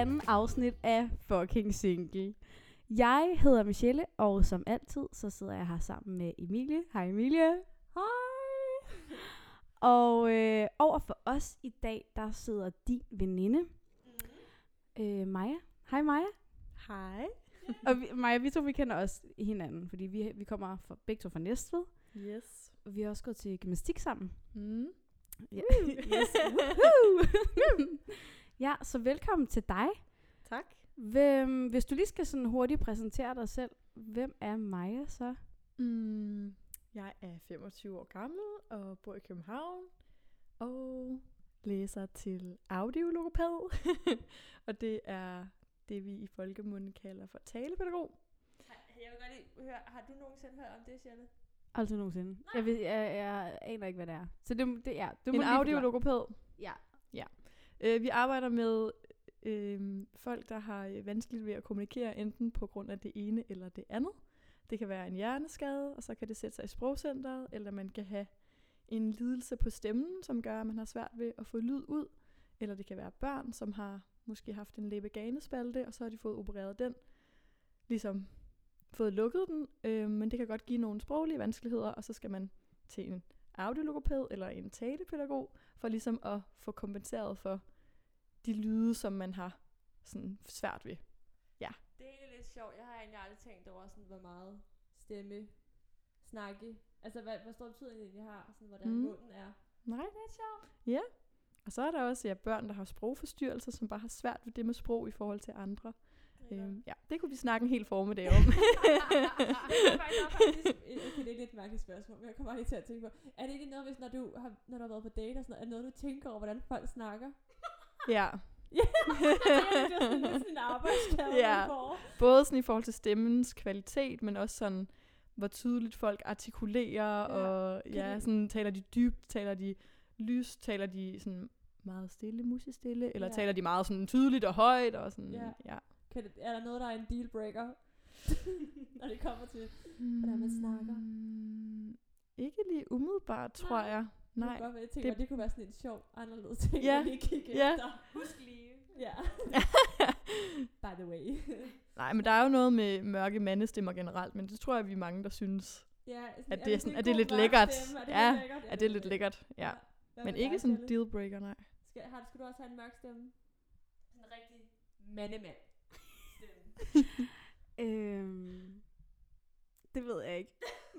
anden afsnit af Fucking Single. Jeg hedder Michelle, og som altid, så sidder jeg her sammen med Emilie. Hej Emilie. Hej. Og øh, over for os i dag, der sidder din veninde, Mm. øh, Maja. Hej Maja. Hej. Og vi, Maja, vi to, vi kender også hinanden, fordi vi, vi kommer fra, begge to fra Næstved. Yes. Og vi har også gået til gymnastik sammen. Mm. Ja. yes. Ja, så velkommen til dig. Tak. Hvem, hvis du lige skal sådan hurtigt præsentere dig selv, hvem er Maja så? Mm. Jeg er 25 år gammel og bor i København og læser til audiologopæd. og det er det, vi i folkemunden kalder for talepædagog. Jeg vil godt lige høre, har du nogensinde hørt om det, Sjælle? Aldrig nogensinde. Jeg, ved, jeg, jeg aner ikke, hvad det er. Så det, det, ja, du må en audiologopæd. Ja. Øh, vi arbejder med øh, folk, der har øh, vanskeligt ved at kommunikere, enten på grund af det ene eller det andet. Det kan være en hjerneskade, og så kan det sætte sig i sprogcenteret, eller man kan have en lidelse på stemmen, som gør, at man har svært ved at få lyd ud. Eller det kan være børn, som har måske haft en læbeganespalte, og så har de fået opereret den, ligesom fået lukket den, øh, men det kan godt give nogle sproglige vanskeligheder, og så skal man til en audiologoped eller en talepædagog, for ligesom at få kompenseret for de lyde, som man har sådan svært ved. Det er egentlig lidt sjovt. Jeg har egentlig aldrig tænkt over, sådan, hvor meget stemme, snakke, altså hvad, hvor stor betydning det har, sådan, hvordan Mm. munden er. Nej. Det er lidt sjovt. Og så er der også ja, børn, der har sprogforstyrrelser, som bare har svært ved det med sprog i forhold til andre. Øhm, ja, det kunne vi snakke en hel formiddag om. er okay, det er lidt et mærkeligt spørgsmål, men jeg kommer lige til at tænke på, er det ikke noget, hvis når du har, når du har været på date og sådan noget, er det noget, du tænker over, hvordan folk snakker? ja, Ja, det er sådan lidt Ja. både sådan i forhold til stemmens kvalitet, men også sådan, hvor tydeligt folk artikulerer, Ja. og ja, sådan taler de dybt, taler de lyst, taler de sådan meget stille, musestille, eller Ja. taler de meget sådan tydeligt og højt, og sådan, Ja. ja. Kan det, er der noget, der er en dealbreaker, når det kommer til Hvordan man snakker. Mm, Ikke lige umiddelbart, tror Nej. jeg. Nej. Det, godt, være, jeg tænker, Det- det, det kunne være sådan en sjov, anderledes ting, Ja, ja. lige kigge ja. efter. Husk lige. Ja. By the way. Nej, men der er jo noget med mørke mandestemmer generelt, men det tror jeg, vi er mange, der synes, ja, sådan, at det er, sådan, at det er lidt lækkert. Stemme? Er det ja, lidt lækkert? at det er lidt lækkert. Ja. Hvad Men ikke sådan en dealbreaker, nej. Skal, har, skal du også have en mørk stemme? Sådan en rigtig mandemand. Øhm, det ved jeg ikke.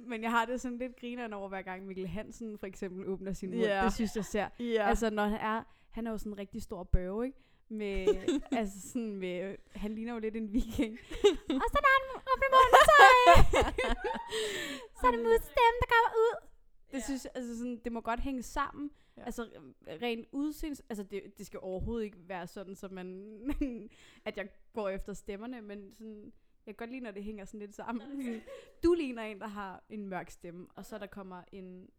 Men jeg har det sådan lidt grineren over, hver gang Mikkel Hansen for eksempel åbner sin mund. Ja. Det synes jeg ser. Ja. Altså, når han er, han er jo sådan en rigtig stor bøve, ikke? Med, altså sådan med, han ligner jo lidt en viking. og så når han åbner munden, så, så er det musstemme, der kommer ud. Det synes jeg, altså sådan, det må godt hænge sammen. Ja. Ja. Altså rent udseende, altså det, det skal overhovedet ikke være sådan, så man, at jeg går efter stemmerne, men sådan, jeg kan godt lide, når det hænger sådan lidt sammen. Sådan, du ligner en, der har en mørk stemme, og så der kommer en,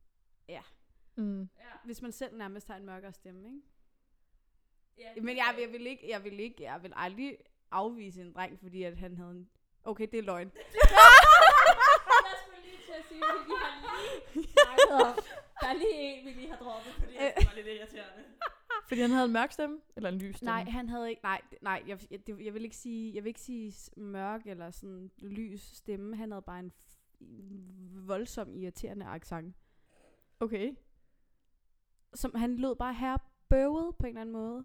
mm. Ja. hvis man selv nærmest har en mørkere stemme, ikke? ja Men jeg, jeg, vil ikke, jeg vil ikke, jeg vil aldrig afvise en dreng, fordi at han havde en, okay, det er løgn. Jeg skulle lige til at sige, at vi har lige snakket om. Der er lige en, vi lige har droppet, fordi synes, det var lidt irriterende. Fordi han havde en mørk stemme? Eller en lys stemme? Nej, han havde ikke, nej, nej, jeg, jeg, det, jeg vil ikke sige, jeg vil ikke sige mørk eller sådan lys stemme. Han havde bare en voldsom irriterende accent. Okay. Som han lød bare her bøvet på en eller anden måde.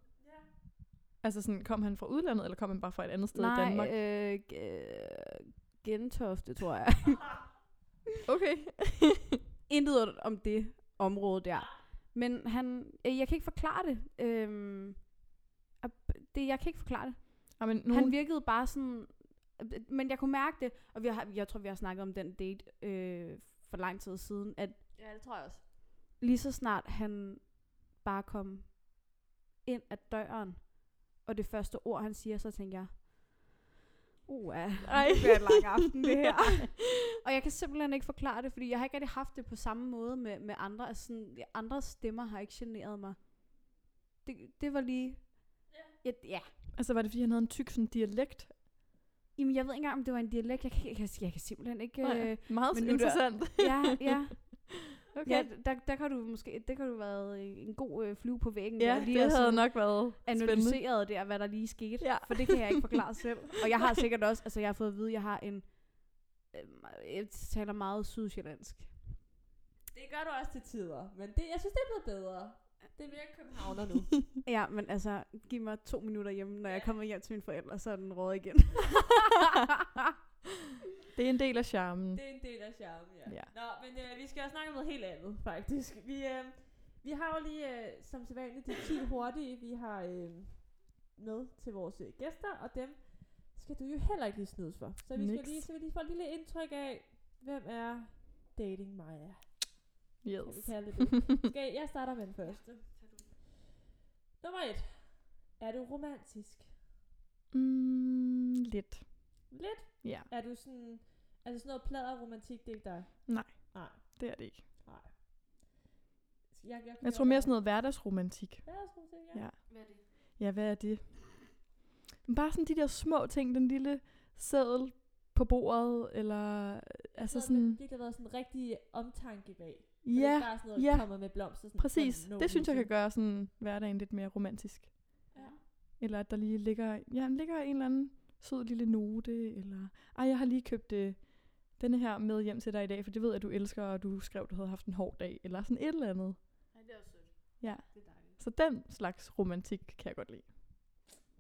Altså sådan, kom han fra udlandet, eller kom han bare fra et andet sted nej, i Danmark? øh, g- øh, Gentofte, tror jeg. Okay. Intet om det område der. Men han, øh, jeg kan ikke forklare det. Øhm, b- det jeg kan ikke forklare det. Ja, men Nogen... Han virkede bare sådan... øh, Men jeg kunne mærke det, og vi har, jeg tror, vi har snakket om den date øh, for lang tid siden, at Ja, det tror jeg også. lige så snart han bare kom ind ad døren, og det første ord, han siger, så tænker jeg, uh, ja, Ej. det bliver en lang aften, det her. og jeg kan simpelthen ikke forklare det, fordi jeg har ikke rigtig haft det på samme måde med, med andre. Altså sådan, andre stemmer har ikke generet mig. Det, det var lige... Ja, ja. Altså var det, fordi han havde en tyk sådan dialekt? Jamen, jeg ved ikke engang, om det var en dialekt. Jeg kan, jeg kan, jeg kan simpelthen ikke... Nej, Øh, Meget men er interessant. ja, ja. Okay. Ja, der, der kan du måske, det kan du være en god øh, flue på væggen. Ja, der, lige det havde nok været spændende. analyseret der, hvad der lige skete. Ja. For det kan jeg ikke forklare selv. Og jeg har sikkert også, altså jeg har fået at vide, at jeg har en, øh, jeg taler meget sydsjællandsk. Det gør du også til tider, men det, jeg synes, det er blevet bedre. Det er mere københavner nu. Ja, men altså, giv mig to minutter hjemme, når jeg kommer hjem til mine forældre, så er den råd igen. Det er en del af charmen. Det er en del af charmen, ja. Ja. Nå, men øh, vi skal også snakke om noget helt andet, faktisk. Vi, øh, vi har jo lige, øh, som sædvanligt, de 10 hurtige, vi har øh, med til vores øh, gæster, og dem skal du jo heller ikke lige snydes for. Så vi Niks. skal lige, så vi lige få et lille indtryk af, hvem er Dating Maja? Kan vi Yes. kalde det? Skal, jeg starter med den første. Nummer et. Er du romantisk? mm, lidt. Lidt. Ja, Er du sådan, altså sådan noget plader romantik, det er ikke dig? Nej. Nej, det er det ikke. nej. Jeg, jeg, Jeg tror mere sådan noget hverdagsromantik. Hverdagsromantik, ja. Ja. Hvad er det? Ja, hvad er det? Men Bare sådan de der små ting, den lille seddel på bordet, eller altså Sådan, sådan, det virkelig været sådan en rigtig omtanke bag. Så det er ja, bare sådan noget, ja. der kommer med blomster. Sådan, præcis. sådan, Det synes jeg kan gøre sådan hverdagen lidt mere romantisk. Ja. Eller at der lige ligger, ja, ligger en eller anden sød lille note, eller ej, jeg har lige købt øh, denne her med hjem til dig i dag, for det ved jeg, at du elsker, og du skrev, du havde haft en hård dag, eller sådan et eller andet. Ja, det er også sødt. Ja. Det er dejligt. Så den slags romantik kan jeg godt lide.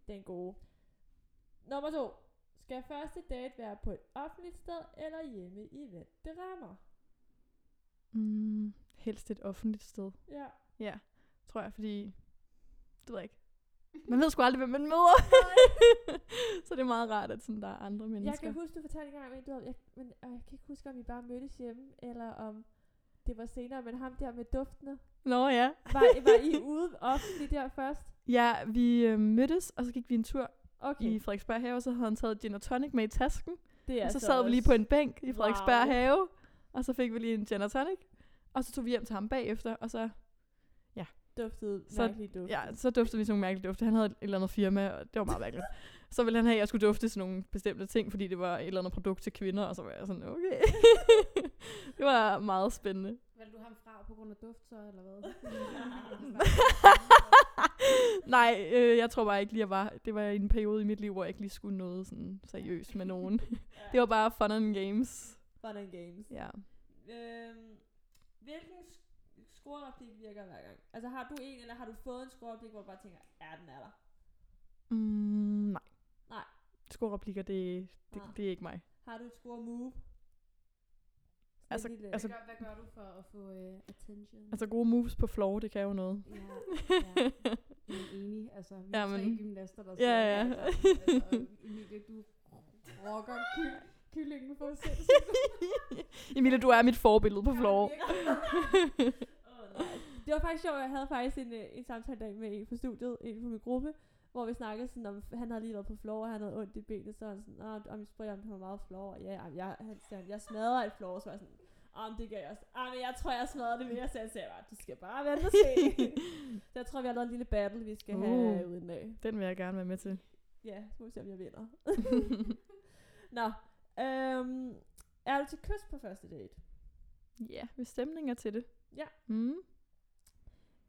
Den gode. Nummer to. Skal første date være på et offentligt sted, eller hjemme i vente rammer? Mm, helst et offentligt sted. Ja. Ja, tror jeg, fordi... Det ved jeg ikke. Man ved sgu aldrig, hvem man møder. så det er meget rart, at sådan, der er andre Jeg mennesker. kan huske, du fortalte engang, at du havde, jeg, men, øh, jeg kan ikke huske, om I bare mødtes hjemme, eller om det var senere, men ham der med duftene. Nå ja. Var, var I ude offentligt der først? Ja, vi øh, mødtes, og så gik vi en tur Okay, i Frederiksberg Have, og så havde han taget gin og tonic med i tasken. det er og så så sad vi lige på også en bænk i Frederiksberg Wow. Have, og så fik vi lige en gin og tonic. Og så tog vi hjem til ham bagefter, og så, duftede Så- mærkeligt duft. ja, så duftede vi sådan nogle mærkelige dufte. Han havde et eller andet firma, og det var meget mærkeligt. så ville han have, at jeg skulle dufte til nogle bestemte ting, fordi det var et eller andet produkt til kvinder, og så var jeg sådan, okay. det var meget spændende. Valgte du ham fra på grund af duft så, eller hvad? Nej, øh, jeg tror bare ikke lige, jeg var. Det var i en periode i mit liv, hvor jeg ikke lige skulle noget sådan seriøst med nogen. det var bare fun and games. Fun and games. Ja. Øhm, hvilken sk- scorereplik virker hver gang? Altså har du en, eller har du fået en scorereplik, hvor du bare tænker, ja, den er der? Mm, nej. Nej. Skoreplikker, det, det, Nej. det er ikke mig. Har du et score move? Sådan Altså- lille, altså- hvad, gør, hvad gør du for at få uh, attention? Altså gode moves på floor, det kan jo noget. ja, ja. Jeg er enig. Altså, vi er Ja, tre men- gymnaster, der Ja, ja. her sammen. Altså, Emilie, du rocker ky- kyllingen for sindssygt. Emilie, du er mit forbillede på floor. Det var faktisk sjovt, jeg havde faktisk en, øh, en samtale dag med en på studiet, en på min gruppe, hvor vi snakkede sådan om, han havde lige været på floor, og han havde ondt i benet, så han sådan, Nå, om jeg spørger, om han var meget floor, og ja, jeg, han sagde, jeg smadrer et floor, så var jeg sådan, om det gør jeg også. Ah, men jeg tror, jeg smadrer det mere, så jeg sagde bare, du skal bare vente og se. så jeg tror, vi har lavet en lille battle, vi skal have Uh. uden af. Den vil jeg gerne være med til. Ja, så må vi se, om jeg vinder. Nå, øhm, er du til kys på første date? Ja, hvis stemningen er til det. Ja. Mm.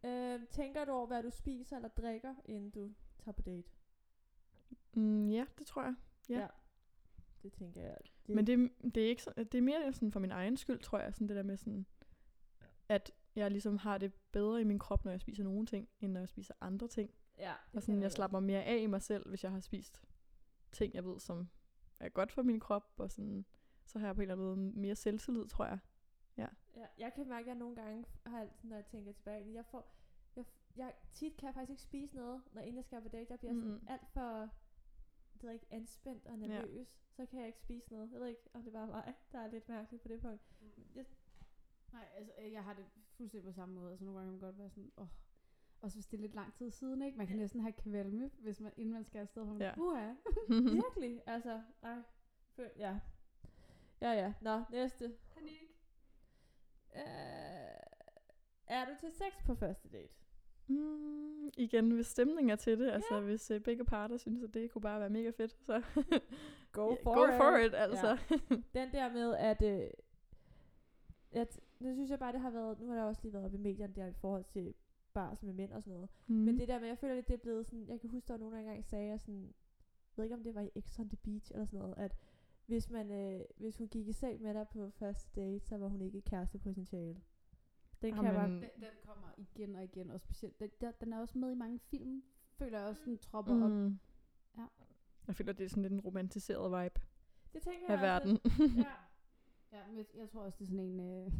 Øhm, tænker du over, hvad du spiser eller drikker, inden du tager på date? Mm, ja, det tror jeg. Ja. Ja. Det tænker jeg. Det, Men det, det, er ikke så, det er mere sådan for min egen skyld, tror jeg. Sådan det der med sådan, at jeg ligesom har det bedre i min krop, når jeg spiser nogle ting, end når jeg spiser andre ting. ja, Og sådan, jeg godt. slapper mere af i mig selv, hvis jeg har spist ting, jeg ved, som er godt for min krop. Og sådan, så har jeg på en eller anden måde mere selvtillid, tror jeg. Ja, jeg kan mærke, at jeg nogle gange har altid, når jeg tænker tilbage, jeg får, jeg, jeg, tit kan jeg faktisk ikke spise noget, når inden jeg skal på date. Jeg bliver sådan Mm-mm. alt for, det ved ikke, anspændt og nervøs. Så kan jeg ikke spise noget. Jeg ved ikke, om det er bare mig, der er lidt mærkeligt på det punkt. Jeg, Nej, altså, øh, jeg har det fuldstændig på samme måde. Altså, nogle gange kan man godt være sådan, åh. Og så hvis det er lidt lang tid siden, ikke? Man kan næsten have kvalme, hvis man, inden man skal afsted. hvor man, Ja. Uha. virkelig, altså, ej. Fø- Ja. Ja, ja. Nå, næste. Panik. Øh, er du til sex på første date? Mm, igen, hvis stemningen er til det, altså hvis uh, begge parter synes, at det kunne bare være mega fedt, så Go ja, for go it. for it, altså. Den der med, at, øh, at nu synes jeg bare, det har været, nu har der også lige været op i medierne der i forhold til barsel med mænd og sådan noget. Mm. Men det der med, jeg føler lidt, det er blevet sådan, jeg kan huske, der var nogen, der engang sagde, at sådan, jeg ved ikke, om det var i X on the Beach eller sådan noget, at hvis, man, øh, hvis hun gik i seng med dig på første date, så var hun ikke kærestepotentiale. Den kan jeg bare... Den, den kommer igen og igen, og specielt, den, der, den er også med i mange film, føler jeg også, den tropper mm. op. Ja. Jeg føler, det er sådan lidt en romantiseret vibe Det tænker af jeg verden. Også, ja. Ja, men jeg, jeg tror også, det er sådan en... Øh,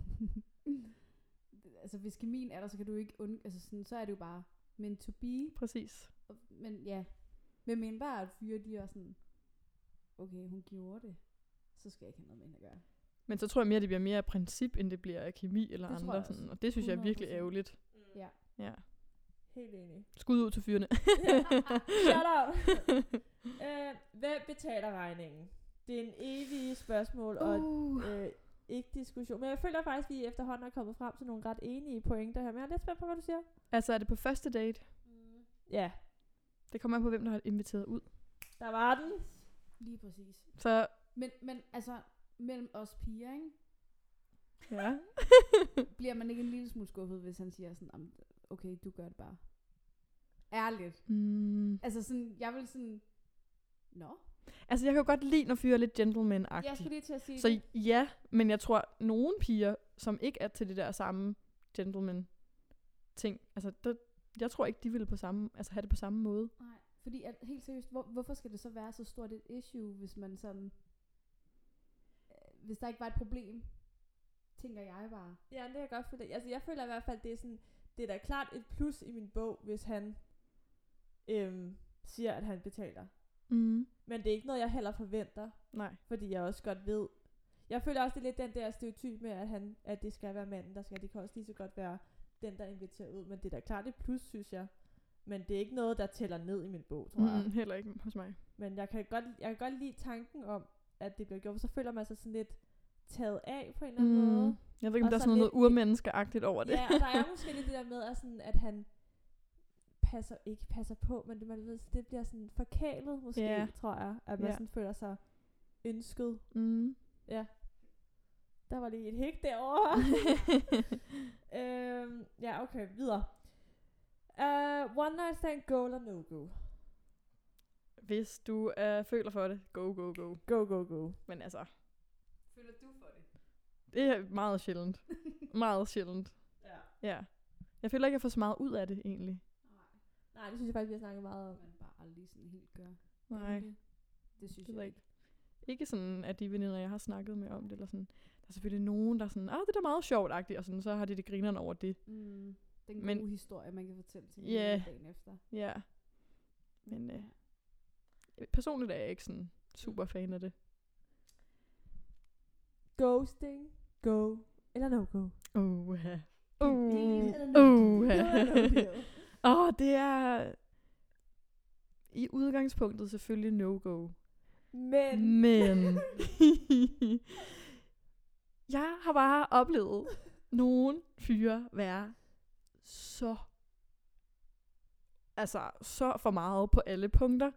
altså, hvis kemien er der, så kan du ikke und... Altså, sådan, så er det jo bare meant to be. Præcis. Men ja, men mindre at fyre, de er sådan, okay, hun gjorde det, så skal jeg ikke have noget med hende at gøre. Men så tror jeg mere, det bliver mere af princip, end det bliver af kemi eller Det tror andre. jeg også. Sådan. Og det synes jeg er virkelig 100%. ærgerligt. Ja. Ja. Helt enig. Skud ud til fyrene. Shut up. øh, hvem betaler regningen? Det er en evig spørgsmål, og uh. øh, ikke diskussion. Men jeg føler faktisk, at vi efterhånden er kommet frem til nogle ret enige pointer her. Men jeg er lidt spændt på, hvad du siger. Altså, er det på første date? Ja, Det kommer an på, hvem der har inviteret ud. der var den. Lige præcis. Så, Men, men altså, mellem os piger, ikke? ja. bliver man ikke en lille smule skuffet, hvis han siger sådan, "Am, okay, du gør det bare. Ærligt. mm. Altså sådan, jeg vil sådan, nå, Altså, jeg kan jo godt lide, når fyre er lidt gentleman Jeg skulle lige til at sige Så det. ja, men jeg tror, nogle piger, som ikke er til det der samme gentleman ting, altså, der, jeg tror ikke, de ville på samme, altså, have det på samme måde. nej. Fordi at, helt seriøst, hvor, hvorfor skal det så være så stort et issue, hvis man sådan, øh, hvis der ikke var et problem, tænker jeg bare. Ja, det kan jeg godt føle. Altså, jeg føler i hvert fald, det er sådan, det er da klart et plus i min bog, hvis han øhm, siger, at han betaler. Mm. Men det er ikke noget, jeg heller forventer, Nej. fordi jeg også godt ved. Jeg føler også, det er lidt den der stereotyp med, at, han, at det skal være manden, der skal. Det kan også lige så godt være den, der inviterer ud. Men det er da klart et plus, synes jeg. Men det er ikke noget, der tæller ned i min bog, tror jeg. Mm, heller ikke hos mig. Men jeg kan, godt, jeg kan godt lide tanken om, at det bliver gjort. For så føler man sig sådan lidt taget af på en eller anden måde. Mm. Jeg ved ikke, om Og der er så sådan noget urmenneskeagtigt over det. Ja, og der er måske lidt det der med, at, sådan, at han passer, ikke passer på, men det, man ved, det bliver sådan forkælet måske, Ja. tror jeg. At man Ja. sådan føler sig ønsket. mm. Ja. Der var lige et hæk derovre. øhm, ja, okay, videre. Uh, one night stand, go eller no go? Hvis du uh, føler for det, go, go, go. Go, go, go. Men altså, Føler du for det? det er meget sjældent. meget sjældent. Ja. Ja. Jeg føler ikke, jeg får så meget ud af det, egentlig. Nej, Nej, det synes jeg faktisk, vi har snakket meget om. man bare aldrig sådan helt gør. Nej. Det, det synes Det ved jeg jeg ikke. Ikke sådan, at de veninder, jeg har snakket med om det, eller sådan. Der er selvfølgelig nogen, der er sådan, ah, det er da meget sjovt, og sådan, så har de det grinerne over det. Mm, den gode Men- historie, man kan fortælle til yeah. dagen efter. Ja. Men øh, personligt er jeg ikke sådan super fan af det. Ghosting, go eller no go? Uh, uh, uh. Åh, det er i udgangspunktet selvfølgelig no-go. Men, Men jeg har bare oplevet nogen fyre være så altså så for meget på alle punkter,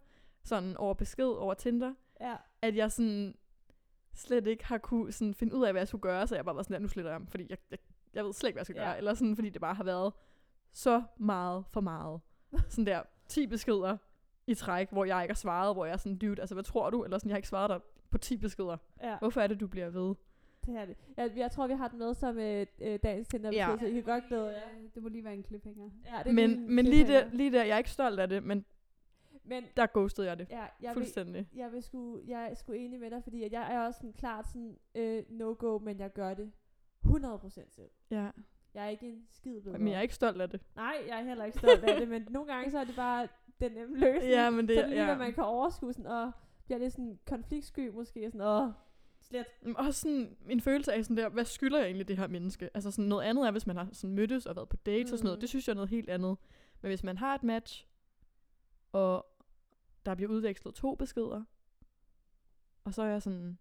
sådan over besked, over Tinder, ja, at jeg sådan slet ikke har kunne sådan finde ud af, hvad jeg skulle gøre, så jeg bare var sådan, der, nu sletter jeg fordi jeg, jeg, jeg ved slet ikke, hvad jeg skal Ja. gøre, eller sådan, fordi det bare har været så meget for meget. Sådan der 10 beskeder i træk, hvor jeg ikke har svaret, hvor jeg er sådan, dude, altså hvad tror du? Eller sådan, jeg har ikke svaret dig på 10 beskeder. ja, Hvorfor er det, du bliver ved? Det er det. Jeg, jeg tror, vi har den med som øh, øh, dagens tinder Ja. så I kan godt glæde jer. Ja, det må lige være en cliffhanger. Ja, det Men, men lige, der, lige der, jeg er ikke stolt af det, men Men der ghostede jeg det. ja, jeg vil, Fuldstændig. jeg, vil sgu, jeg er sgu enig med dig, fordi at jeg er også sådan klart sådan øh, no-go, men jeg gør det 100% selv. Ja. Jeg er ikke en skid bedre. Men jeg er ikke stolt af det. Nej, jeg er heller ikke stolt af det, men nogle gange så er det bare den nemme løsning. Ja, men det så er lige, ja. hvad man kan overskue, sådan, og bliver lidt sådan konfliktsky måske, sådan, åh, slet. Også sådan en følelse af sådan der, hvad skylder jeg egentlig det her menneske? Altså sådan noget andet er, hvis man har sådan mødtes og været på dates mm. og sådan noget. Mm. Det synes jeg er noget helt andet. Men hvis man har et match, og der bliver udvekslet to beskeder, og så er jeg sådan,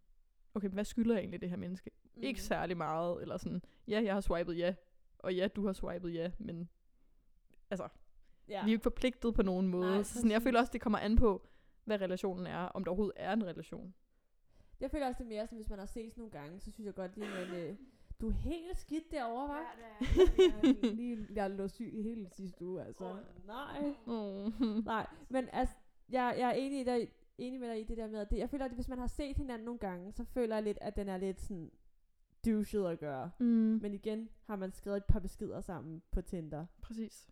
okay, hvad skylder jeg egentlig det her menneske? Mm. Ikke særlig meget, eller sådan, ja, jeg har swipet ja, og ja, du har swipet ja, men altså, Ja. vi er jo ikke forpligtet på nogen måde. Nej, så sådan, jeg føler også, det kommer an på, hvad relationen er, om der overhovedet er en relation. Jeg føler også, det er mere sådan, hvis man har ses nogle gange, så synes jeg godt lige, man, øh, Du er helt skidt derovre, hva'? jeg er lige, jeg lå syg i hele sidste uge, altså. Åh, nej. Oh. Nej, men altså, jeg, jeg er enig, i dig, enig med dig i det der med, at det, jeg føler, at hvis man har set hinanden nogle gange, så føler jeg lidt, at den er lidt sådan douchet at gøre. Mm. Men igen har man skrevet et par beskeder sammen på Tinder. Præcis.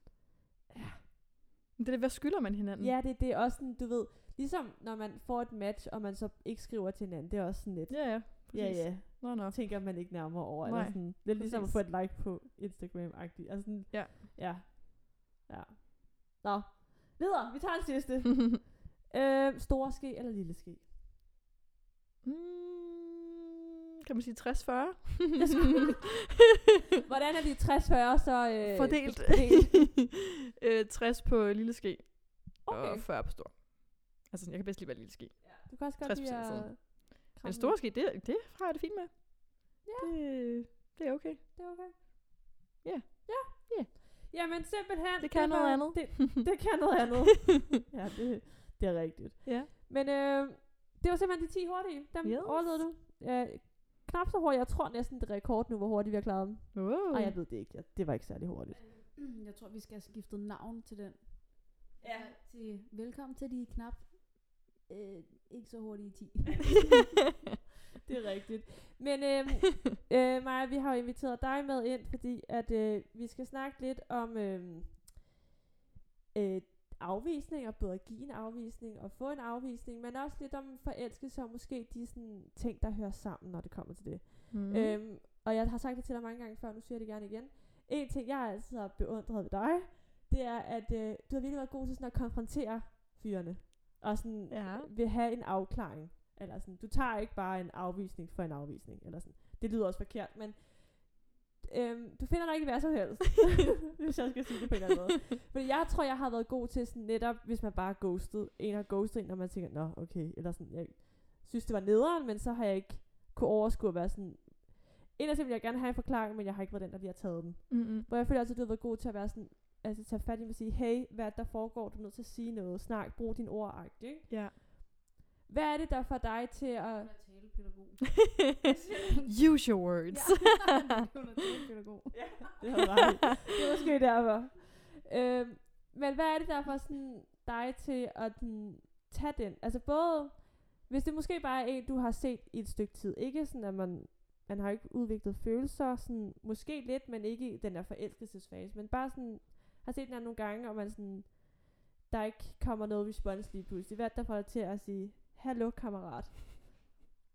Ja. Men det er det, hvad skylder man hinanden? Ja, det, det er også sådan, du ved, ligesom når man får et match, og man så ikke skriver til hinanden, det er også sådan lidt, Ja, ja. Præcis. ja, ja, Nå, nå. tænker man ikke nærmere over. Eller Nej, sådan, lidt ligesom at præcis. få et like på Instagram-agtigt. Altså sådan, Ja. Ja. Ja. Nå, videre, vi tager en sidste. øh, store ske eller lille ske? mm, kan man sige 60-40? Jeg skulle- Hvordan er de 60-40 så øh, Fordelt. fordelt? øh, 60 på lille ske Okay. og 40 på stor. Altså, jeg kan bedst lide være lille ske. Du kan også godt 60% lide at... sådan. kramme Men store ske, det, det har jeg det fint med. Ja. Det, det er okay. Det er okay. Ja. Ja. Ja. Jamen simpelthen. Det kan noget var- andet. Det, det kan noget andet. ja, det, det er rigtigt. ja. Men øh, det var simpelthen de 10 hurtige. Dem Yes. overlevede du. Øh, knap så hurtigt. Jeg tror næsten, det er rekord nu, hvor hurtigt vi har klaret dem. Wow. Nej, jeg ved det ikke. Ja, det var ikke særlig hurtigt. Jeg tror, vi skal have skiftet navn til den. Ja. Til velkommen til de knap øh, ikke så hurtige 10. det er rigtigt. Men øh, øh, Maja, vi har jo inviteret dig med ind, fordi at øh, vi skal snakke lidt om øh, øh, afvisninger, både at give en afvisning og få en afvisning, men også lidt om forelskelse og måske de sådan, ting, der hører sammen, når det kommer til det. Mm. Øhm, og jeg har sagt det til dig mange gange før, nu siger jeg det gerne igen. En ting, jeg altid har beundret ved dig, det er, at øh, du har virkelig været god til sådan at konfrontere fyrene. Og sådan Ja. vil have en afklaring. Eller sådan, du tager ikke bare en afvisning for en afvisning. Eller sådan. Det lyder også forkert, men øhm, du finder dig ikke i hvad som helst. hvis jeg skal sige det på en eller anden måde. Fordi jeg tror, jeg har været god til sådan netop, hvis man bare ghostet, en har ghostet en, når man tænker, nå, okay, eller sådan, jeg synes, det var nederen, men så har jeg ikke kunne overskue at være sådan, Inderst vil jeg gerne have en forklaring, men jeg har ikke været den, der lige har taget den. Mm-mm. Hvor jeg føler altid, at du har været god til at være sådan, altså tage fat i mig og sige, hey, hvad er det, der foregår? Du er nødt til at sige noget. Snak, brug dine ord, ikke? Ja. Hvad er det, der får dig til at... Talepædagog. Use your words. Talepædagog. Det har ret. Det er måske derfor. Øhm, men hvad er det, der får sådan dig til at den, tage den? Altså både, hvis det måske bare er en, du har set i et stykke tid. Ikke sådan, at man, man har ikke udviklet følelser, sådan, måske lidt, men ikke i den der forelskelsesfase. Men bare sådan, har set den nogle gange, og man sådan, der ikke kommer noget respons lige pludselig. Hvad er der får dig til at sige, hallo kammerat,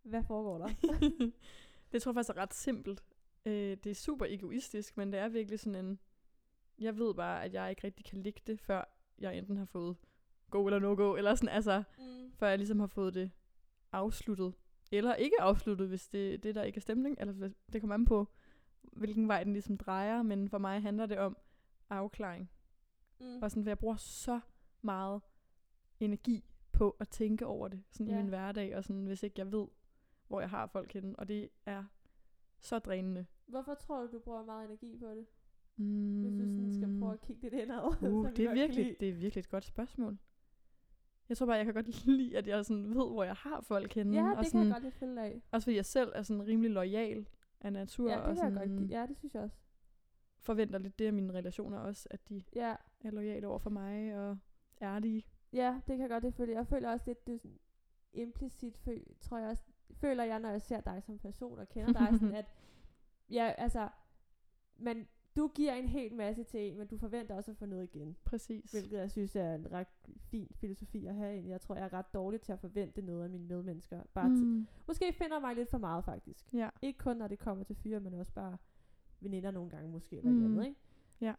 hvad foregår der? det tror jeg faktisk er ret simpelt. Øh, det er super egoistisk, men det er virkelig sådan en... Jeg ved bare, at jeg ikke rigtig kan ligge det, før jeg enten har fået go eller no go, eller sådan, altså, mm. før jeg ligesom har fået det afsluttet. Eller ikke afsluttet, hvis det, det der ikke er stemning, eller det kommer an på, hvilken vej den ligesom drejer, men for mig handler det om afklaring. Mm. Og sådan, for jeg bruger så meget energi på at tænke over det, sådan Ja. i min hverdag, og sådan, hvis ikke jeg ved, hvor jeg har folk henne, og det er så drænende. Hvorfor tror du, du bruger meget energi på det? Mm. Hvis du sådan skal prøve at kigge lidt indad. Uh, det, er kan virkelig, lide. det er virkelig et godt spørgsmål. Jeg tror bare, jeg kan godt lide, at jeg sådan ved, hvor jeg har folk henne. Ja, og det kan sådan, jeg godt følge af. Også fordi jeg selv er sådan rimelig lojal af natur, Ja, det og kan jeg sådan godt. Ja, det synes jeg også. Forventer lidt det af mine relationer også, at de Ja, er lojale over for mig og ærlige. ja det kan godt lidt følge. Jeg føler også lidt, det er implicit, føl, tror jeg også, føler jeg, når jeg ser dig som person og kender dig, sådan at, ja, altså, men du giver en hel masse til en, men du forventer også at få noget igen. Præcis. Hvilket jeg synes er en ret fin filosofi at have. Jeg tror, jeg er ret dårlig til at forvente noget af mine medmennesker. Bare mm. til, måske finder mig lidt for meget, faktisk. Ja. Ikke kun, når det kommer til fyre, men også bare veninder nogle gange måske, eller Mm. andet, ikke? Ja.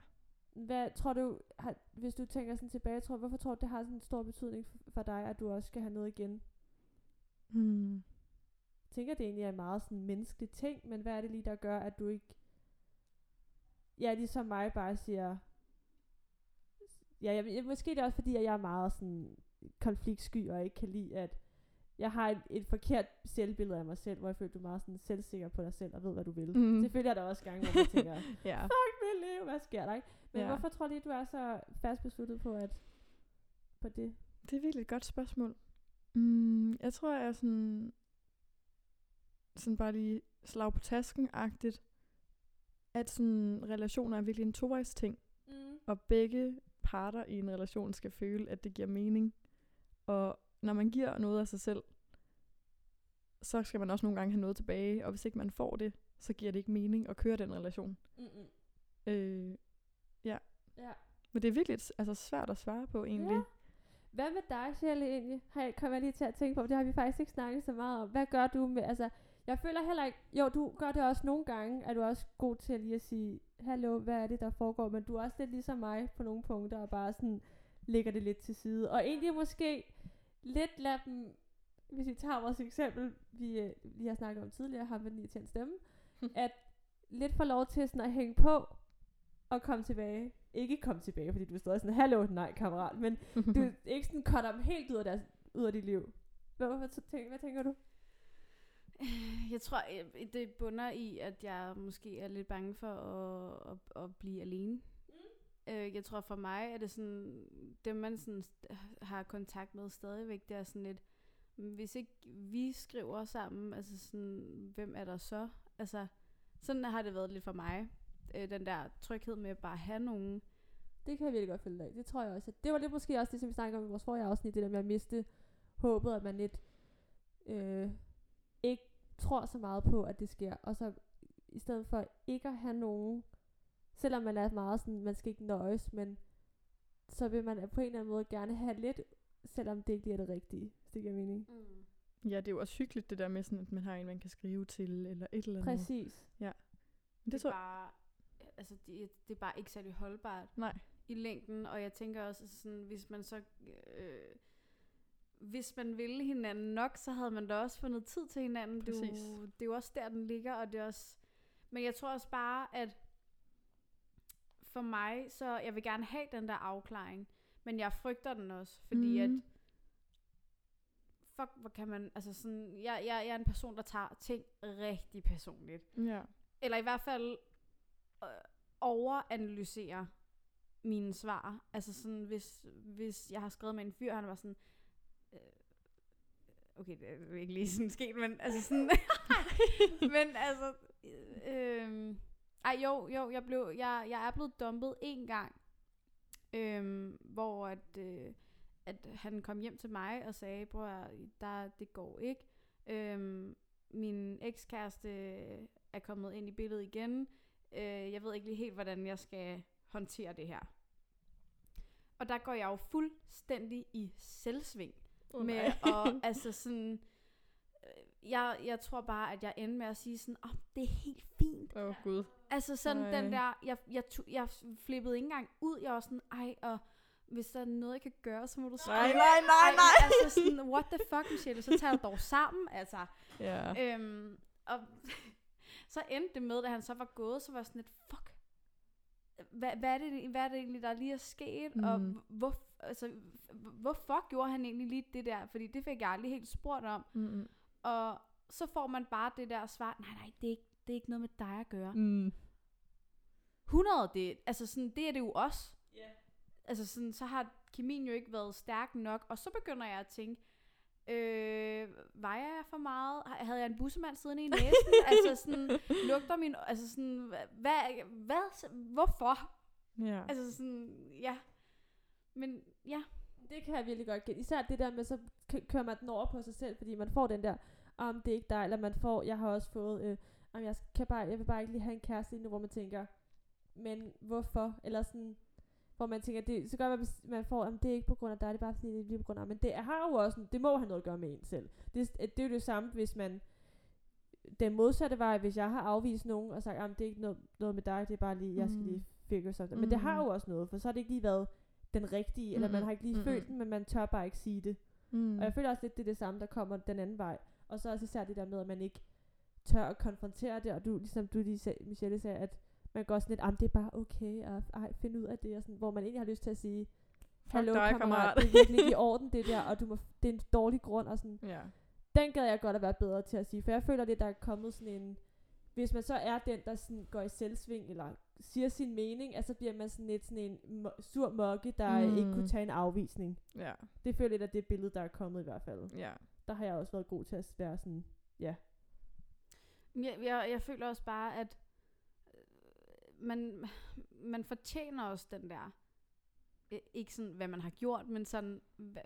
Hvad tror du, har, hvis du tænker sådan tilbage, tror, hvorfor tror du, det har sådan en stor betydning for dig, at du også skal have noget igen? Mm. Jeg tænker, det egentlig er en meget sådan menneskelig ting, men hvad er det lige, der gør, at du ikke, ja, ligesom mig bare siger, ja, jeg, jeg, måske det er også fordi, at jeg er meget sådan konfliktsky, og ikke kan lide, at jeg har et, et forkert selvbillede af mig selv, hvor jeg føler, du er meget sådan selvsikker på dig selv, og ved, hvad du vil. Mm. Selvfølgelig er der også gange, hvor man tænker, Ja. fuck mit liv, hvad sker der, ikke? Men Ja. hvorfor tror du lige, du er så fast besluttet på, at på det? Det er virkelig et godt spørgsmål. Mm, jeg tror, jeg er sådan, sådan bare lige slag på tasken-agtigt, at sådan, relationer er virkelig en tovejs ting, Mm. og begge parter i en relation skal føle, at det giver mening. Og når man giver noget af sig selv, så skal man også nogle gange have noget tilbage, og hvis ikke man får det, så giver det ikke mening at køre den relation. Mm-mm. Øh, ja. Ja. Men det er virkelig altså, svært at svare på egentlig. Ja. Hvad med dig, Shelley, egentlig? Har jeg, kommer jeg lige til at tænke på, for det har vi faktisk ikke snakket så meget om. Hvad gør du med, altså, jeg føler heller ikke, jo, du gør det også nogle gange, er du også god til lige at sige, hallo, hvad er det, der foregår, men du er også lidt ligesom mig på nogle punkter, og bare sådan lægger det lidt til side. Og egentlig måske lidt lade dem, hvis vi tager vores eksempel, vi øh, lige har snakket om tidligere, ham med den stemme, at lidt få lov til sådan at hænge på, og komme tilbage. Ikke komme tilbage, fordi du er stadig sådan, hallo, nej, kammerat, men du ikke sådan cutter dem helt ud af, deres, ud af dit liv. Hvad, hvad, hvad, hvad tænker du? Jeg tror, øh, det bunder i, at jeg måske er lidt bange for at, at, at blive alene. Mm. Jeg tror for mig er det sådan, det man sådan har kontakt med stadigvæk, det er sådan lidt, "Men hvis ikke vi skriver sammen, altså sådan, hvem er der så? Altså, sådan har det været lidt for mig. Øh, Den der tryghed med at bare have nogen. Det kan jeg virkelig godt følge dig af. Det tror jeg også. Det var lidt måske også det, som vi snakkede om i vores forrige afsnit, det der med at miste håbet, at man lidt øh, ikke tror så meget på, at det sker. Og så i stedet for ikke at have nogen, selvom man er meget sådan, man skal ikke nøjes, men så vil man på en eller anden måde gerne have lidt, selvom det ikke er det rigtige, det giver mening. Mm. Ja, det er jo også hyggeligt det der med sådan, at man har en, man kan skrive til, eller et eller andet. Præcis. Men Det, det tror er bare, altså, det, det er bare ikke særlig holdbart. Nej. i længden, og jeg tænker også, altså sådan, hvis man så, øh, hvis man ville hinanden nok, så havde man da også fundet tid til hinanden. Det er, Præcis. jo, det er jo også der, den ligger, og det er også, men jeg tror også bare, at for mig, så jeg vil gerne have den der afklaring, men jeg frygter den også, fordi mm. at. Fuck, hvor kan man, altså sådan, jeg, jeg, jeg er en person, der tager ting rigtig personligt Ja. eller i hvert fald øh, overanalyserer mine svar. Altså sådan, hvis, hvis jeg har skrevet med en fyr, han var sådan, øh, okay, det er ikke lige sådan sket, men altså sådan, men altså, øh, øh, ej jo, jo, jeg, blev, jeg, jeg er blevet dumpet en gang, øh, hvor at, øh, at han kom hjem til mig og sagde, bror, der, det går ikke. Øh, min ekskæreste er kommet ind i billedet igen. Øh, jeg ved ikke lige helt, hvordan jeg skal håndtere det her. Og der går jeg jo fuldstændig i selvsving. Oh, med at, altså sådan, øh, jeg, jeg tror bare, at jeg ender med at sige sådan, åh, oh, det er helt fint. Åh, oh, gud. Altså sådan Ej. den der, jeg, jeg, jeg flippede ikke engang ud. Jeg var sådan, ej, og hvis der er noget, jeg kan gøre, så må du skrive. Nej, nej, nej, Ej, nej. Altså sådan, what the fuck, Michelle, så tager du dog sammen, altså. Ja. Øhm, og så endte det med, da han så var gået, så var jeg sådan lidt, fuck, hvad, hvad, er det, hvad er det egentlig, der lige er sket, mm. og Mm. hvor, altså, hvorfor gjorde han egentlig lige det der, fordi det fik jeg aldrig helt spurgt om, Mm-mm. og så får man bare det der svar, nej, nej, det er ikke, det er ikke noget med dig at gøre. Mm. 100, det, altså sådan, det er det jo også. Altså sådan, så har kemien jo ikke været stærk nok, og så begynder jeg at tænke, øh, vejer jeg for meget? Havde jeg en bussemand siddende i næsen? altså sådan, lugter min, altså sådan, hva- hvad, hvad, hvorfor? Ja. Altså sådan, ja. Men ja, Det kan jeg virkelig godt gætte. Især det der med, så kører man den over på sig selv, fordi man får den der, om det er ikke dig, eller man får, jeg har også fået, øh, om jeg, kan bare, jeg vil bare ikke lige have en kæreste lige nu, hvor man tænker, men hvorfor? Eller sådan, hvor man tænker, det, så gør man, hvis man får, om det er ikke på grund af dig, det er bare fordi, det er lige på grund af, men det har jo også, det må have noget at gøre med en selv. Det, det er jo det samme, hvis man, den modsatte vej, hvis jeg har afvist nogen og sagt, at det er ikke noget, noget med dig, det er bare lige, jeg skal Mm. lige figure something. Men det har Mm. jo også noget, for så har det ikke lige været den rigtige, eller man har ikke lige Mm-mm. følt den, men man tør bare ikke sige det. Mm. Og jeg føler også lidt, det er det samme, der kommer den anden vej. Og så også især det der med, at man ikke tør at konfrontere det, og du, ligesom du lige sagde, Michelle sagde, at man går sådan lidt, at det er bare okay, og ej, finde ud af det, og sådan, hvor man egentlig har lyst til at sige, hallo dig, kammerat, kammerat. det er virkelig ikke i orden det der, og du må, det er en dårlig grund, og sådan, Ja. den gad jeg godt at være bedre til at sige, for jeg føler lidt, der er kommet sådan en, hvis man så er den, der sådan går i selvsving, eller siger sin mening, altså bliver man sådan lidt sådan en sur mokke, der mm. ikke kunne tage en afvisning. Ja. Det føler jeg lidt af det billede, der er kommet i hvert fald. Ja. Der har jeg også været god til at være sådan, ja. jeg, jeg, jeg føler også bare, at man, man fortjener også den der, øh, ikke sådan, hvad man har gjort, men sådan, hvad,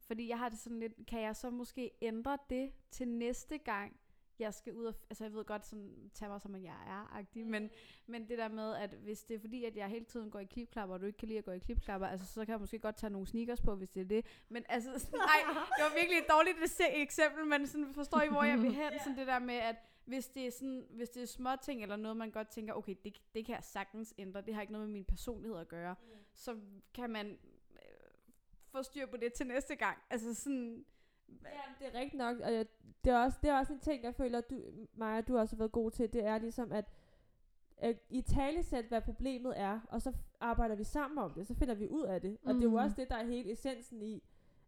fordi jeg har det sådan lidt, kan jeg så måske ændre det til næste gang, jeg skal ud og, altså jeg ved godt sådan, tage mig som jeg er, agtig, men, men det der med, at hvis det er fordi, at jeg hele tiden går i klipklapper, og du ikke kan lide at gå i klipklapper, altså så kan jeg måske godt tage nogle sneakers på, hvis det er det. Men altså, sådan, nej, det var virkelig et dårligt ekse- eksempel, men sådan, forstår I, hvor jeg vil hen? Sådan det der med, at hvis det er sådan, hvis det er små ting eller noget, man godt tænker, okay, det, det kan jeg sagtens ændre, det har ikke noget med min personlighed at gøre, så kan man øh, få styr på det til næste gang. Altså sådan, Ja, det er rigtigt nok, og jeg, det, er også, det er også en ting, jeg føler, du, Maja, du også har været god til, det er ligesom, at, i talesæt, hvad problemet er, og så arbejder vi sammen om det, så finder vi ud af det. Og det er jo Mhm. også det, der er hele essensen i,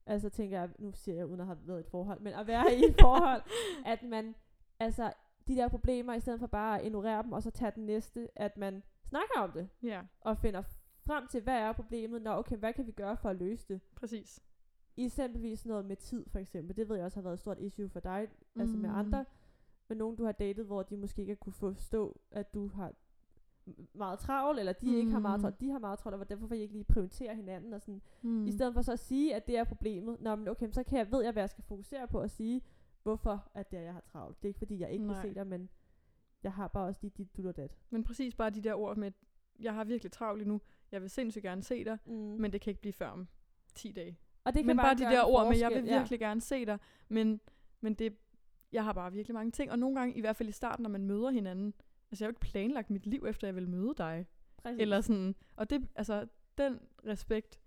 altså tænker jeg, nu siger jeg uden at have været i et forhold, men at være i et forhold, at man, altså de der problemer, i stedet for bare at ignorere dem, og så tage den næste, at man snakker om det, Ja, og finder frem til, hvad er problemet, når okay, hvad kan vi gøre for at løse det? præcis. eksempelvis noget med tid, for eksempel. Det ved jeg også har været et stort issue for dig, mm. altså med Mm. andre, med nogen du har datet, hvor de måske ikke har kunne forstå, at du har meget travlt, eller de mm. ikke har meget Mm. travlt, de har meget travlt, og derfor får I ikke lige prioritere hinanden, og sådan, mm. i stedet for så at sige, at det er problemet, Nå, men okay, så kan jeg, ved jeg, hvad jeg skal fokusere på, at sige, hvorfor at det er, jeg har travlt. Det er ikke fordi, jeg ikke Nej. vil se dig, men jeg har bare også dit, dit, dut og dat. Men præcis bare de der ord med, jeg har virkelig travlt lige nu, jeg vil sindssygt gerne se dig, Mm. men det kan ikke blive før om 10 dage. og det kan men bare, de gøre der ord med, jeg vil virkelig gerne se dig, men, men det, jeg har bare virkelig mange ting, og nogle gange, i hvert fald i starten, når man møder hinanden, altså jeg har jo ikke planlagt mit liv, efter jeg vil møde dig, Præcis. eller sådan, og det, altså, den respekt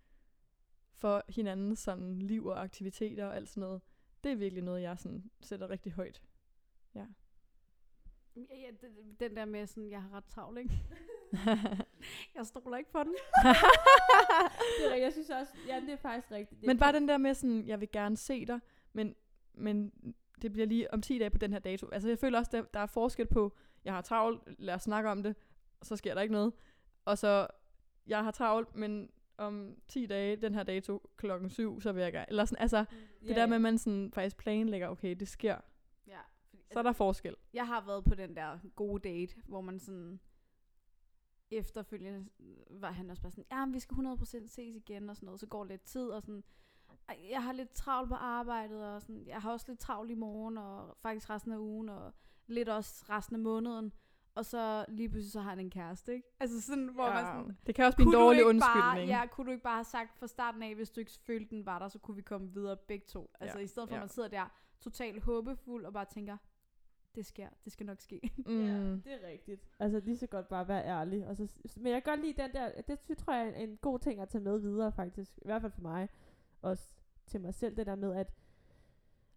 for hinandens sådan liv og aktiviteter og alt sådan noget, det er virkelig noget, jeg sådan sætter rigtig højt. ja, ja, den, den der med sådan, jeg har ret travlt, ikke? jeg stoler ikke på den. det er, jeg synes også, ja, det er faktisk rigtigt. Det Men bare den der med sådan, jeg vil gerne se dig, men, men det bliver lige om 10 dage på den her dato. Altså jeg føler også, der, der er forskel på, jeg har travlt, lad os snakke om det, og så sker der ikke noget. Og så, jeg har travlt, men om 10 dage, den her dato, klokken 7, så vil jeg gerne. Eller sådan, altså, det Ja, der med, at man sådan faktisk planlægger, okay, det sker. Ja, fordi, Så er der forskel. jeg har været på den der gode date, hvor man sådan efterfølgende var han også bare sådan, ja, vi skal 100% ses igen og sådan noget, så går lidt tid og sådan, "Ej, jeg har lidt travlt på arbejdet og sådan, jeg har også lidt travlt i morgen og faktisk resten af ugen og lidt også resten af måneden. Og så lige pludselig så har han en kæreste, ikke? Altså sådan, hvor man sådan, det kan også blive en kunne du dårlig ikke undskyldning. Bare, ja, kunne du ikke bare have sagt fra starten af, hvis du ikke følte, den var der, så kunne vi komme videre begge to. Altså Ja, i stedet for, at ja. man sidder der totalt håbefuld og bare tænker, det sker, det skal nok ske. Mm. Ja, det er rigtigt. Altså lige så godt bare være ærlig. Og så, men jeg kan godt lide den der, det tror jeg er en, en god ting at tage med videre faktisk. I hvert fald for mig. Også til mig selv, det der med, at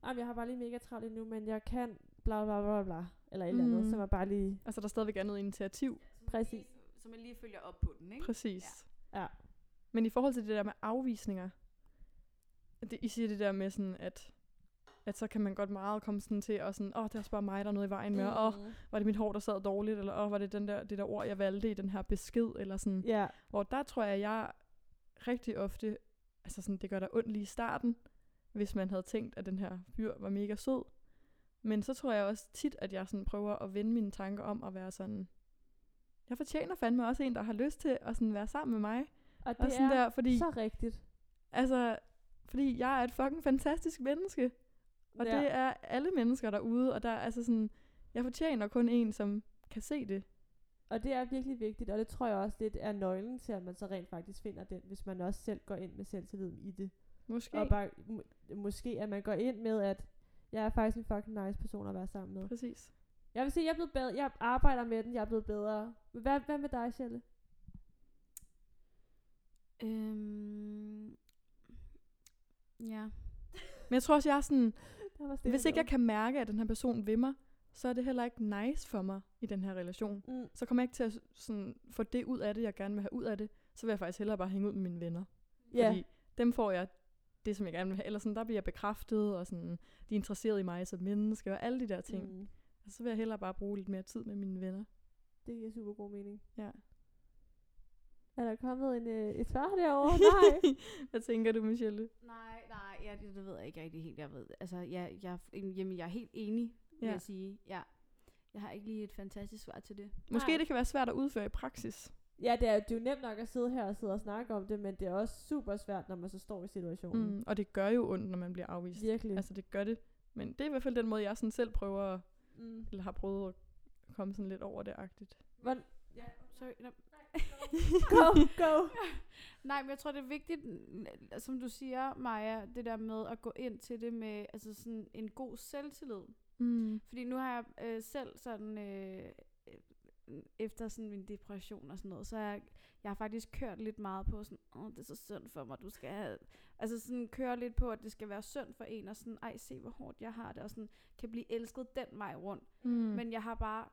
"Jamen, jeg har bare lige mega travlt lige nu, men jeg kan bla bla bla bla. Eller et eller andet, Mm. så man bare lige Altså, der er stadigvæk andet initiativ. præcis. Så man lige følger op på den, ikke? Præcis. Ja. Men i forhold til det der med afvisninger, det, I siger det der med sådan, at, at så kan man godt meget komme sådan til, og sådan, åh, oh, det er også bare mig, der er noget i vejen med, åh, oh, Mm. var det mit hår, der sad dårligt, eller åh, oh, var det den der, det der ord, jeg valgte i den her besked, eller sådan. Ja, Hvor der tror jeg, jeg rigtig ofte, altså sådan, det gør der ondt lige i starten, hvis man havde tænkt, at den her fyr var mega sød. Men så tror jeg også tit, at jeg sådan prøver at vende mine tanker om at være sådan, jeg fortjener fandme også en, der har lyst til at sådan være sammen med mig. og Og det sådan er der, fordi, så rigtigt. altså, fordi jeg er et fucking fantastisk menneske. Og Ja. det er alle mennesker derude, og der er altså sådan, jeg fortjener kun en, som kan se det. Og det er virkelig vigtigt, og det tror jeg også lidt er nøglen til, at man så rent faktisk finder den, hvis man også selv går ind med selvtilliden i det. Måske. Og bare, må, måske at man går ind med, at jeg er faktisk en fucking nice person at være sammen med. Præcis. Jeg vil sige, jeg er blevet bedre. Jeg arbejder med den, jeg er blevet bedre. Hvad, hvad med dig, Sjælle? Øhm, ja. Men jeg tror også, jeg er sådan, hvis ikke jeg kan mærke, at den her person vil mig, så er det heller ikke nice for mig i den her relation. Mm. Så kommer jeg ikke til at sådan, få det ud af det, jeg gerne vil have ud af det. Så vil jeg faktisk hellere bare hænge ud med mine venner. Ja, Fordi dem får jeg det, som jeg gerne vil have. Eller sådan, der bliver jeg bekræftet, og sådan, de er interesseret i mig som menneske, og alle de der ting. Mm. Mm. Så vil jeg hellere bare bruge lidt mere tid med mine venner. Det giver super god mening. Ja. Er der kommet en, øh, et svar derovre? Nej. Hvad tænker du, Michelle? Nej, nej, ja, det, det ved jeg ikke rigtig helt. Jeg ved, altså, jeg, jeg, jamen, jeg er helt enig, vil Ja. jeg sige. Ja. jeg har ikke lige et fantastisk svar til det. Måske Nej. det kan være svært at udføre i praksis. Ja, det er, det er jo nemt nok at sidde her og sidde og snakke om det, men det er også super svært, når man så står i situationen. Mm, og det gør jo ondt, når man bliver afvist. Virkelig. Altså det gør det. Men det er i hvert fald den måde, jeg sådan selv prøver, at- mm. eller har prøvet at komme sådan lidt over det agtigt. Hvordan, Sorry, no. go, go. Nej, men jeg tror, det er vigtigt, som du siger, Maja, det der med at gå ind til det med altså sådan en god selvtillid. Mm. Fordi nu har jeg øh, selv sådan, øh, efter sådan min depression og sådan noget, så har jeg, jeg har faktisk kørt lidt meget på sådan, åh, det er så synd for mig, du skal have, altså sådan køre lidt på, at det skal være synd for en, og sådan, ej, se hvor hårdt jeg har det, og sådan, kan blive elsket den vej rundt. Mm. Men jeg har bare...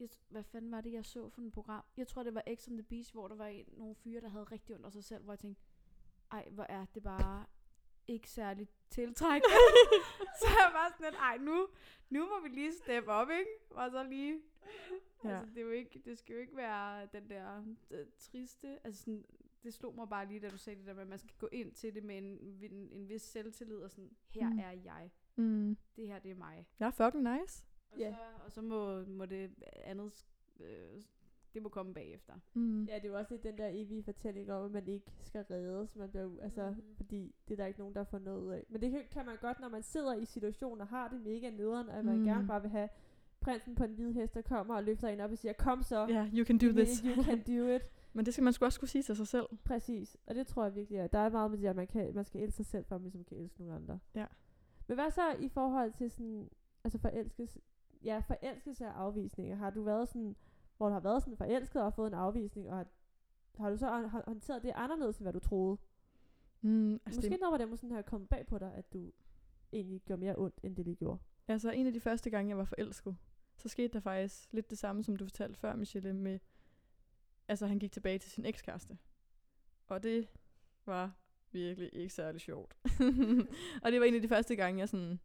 Jeg, hvad fanden var det, jeg så for et program? Jeg tror, det var X on the Beach, hvor der var en, nogle fyre, der havde rigtig ondt af sig selv, hvor jeg tænkte, ej, hvor er det bare ikke særligt tiltrækkende. så jeg var sådan lidt, ej, nu, nu må vi lige steppe op, ikke? Og så lige... Ja. Altså, det, er jo ikke, det skal jo ikke være den der øh, triste... Altså, sådan, det slog mig bare lige, da du sagde det der med, at man skal gå ind til det med en, en, en vis selvtillid, og sådan, her Mm. mm. er jeg. Mm. Det her, det er mig. Er fucking nice. Og, Ja. så, og så må, må det andet, øh, det må komme bagefter. Mm. Ja, det er jo også lidt den der evige fortælling om, at man ikke skal reddes. Man bliver, jo- altså, Mhm. fordi det er der ikke nogen, der får noget ud af. Men det kan, kan man godt, når man sidder i situationen og har det mega nederen, og man Mm. gerne bare vil have prinsen på en hvid hest, der kommer og løfter en op og siger, kom så, Ja, yeah, you can do you, this. you can do it. Men det skal man sgu også kunne sige til sig selv. Præcis, og det tror jeg virkelig er. Der er meget med det, at man, kan, man skal elske sig selv, for at man ligesom kan elske nogle andre. Ja. Men hvad så i forhold til sådan, altså forelskelse, ja, forelskelse og afvisninger? Har du været sådan, hvor du har været sådan forelsket og fået en afvisning, og har, har du så hå- hå- håndteret det anderledes, end hvad du troede? Mm, altså, Måske det, noget, hvor det måske sådan har kommet bag på dig, at du egentlig gjorde mere ondt, end det lige gjorde. altså en af de første gange, jeg var forelsket, så skete der faktisk lidt det samme, som du fortalte før, Michelle, med, altså han gik tilbage til sin ekskæreste. Og det var virkelig ikke særlig sjovt. og det var en af de første gange, jeg sådan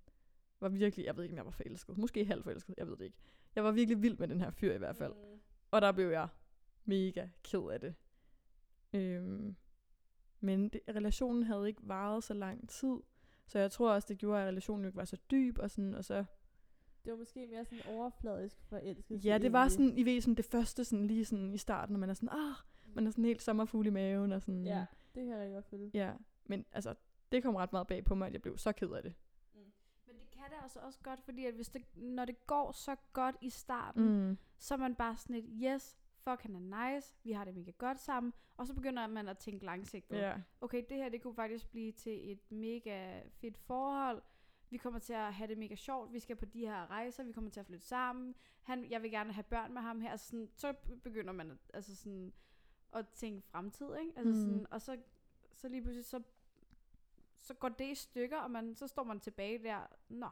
var virkelig, jeg ved ikke, om jeg var forelsket. Måske halvt forelsket, jeg ved det ikke. Jeg var virkelig vild med den her fyr i hvert fald. Mm. Og der blev jeg mega ked af det. Øhm, men det, relationen havde ikke varet så lang tid. Så jeg tror også, det gjorde, at relationen ikke var så dyb. Og, sådan, og så, Det var måske mere sådan overfladisk forelskelse. ja, det var sådan, I ved, sådan det første sådan, lige sådan i starten, når man er sådan, ah, man er sådan helt sommerfugl i maven. Og sådan, Ja, det kan jeg rigtig godt følge. ja. Men altså, det kom ret meget bag på mig, at jeg blev så ked af det. Men det kan det altså også godt, fordi at hvis det, når det går så godt i starten, Mm. så er man bare sådan et, yes, fuck han er nice, vi har det mega godt sammen, og så begynder man at tænke langsigtet. Ja. Okay, det her det kunne faktisk blive til et mega fedt forhold, vi kommer til at have det mega sjovt, vi skal på de her rejser, vi kommer til at flytte sammen, han, jeg vil gerne have børn med ham her, altså sådan, så begynder man at, altså sådan, at tænke fremtid, ikke? Altså Mm. sådan, og så, så lige pludselig, så, så går det i stykker, og man, så står man tilbage der, nå,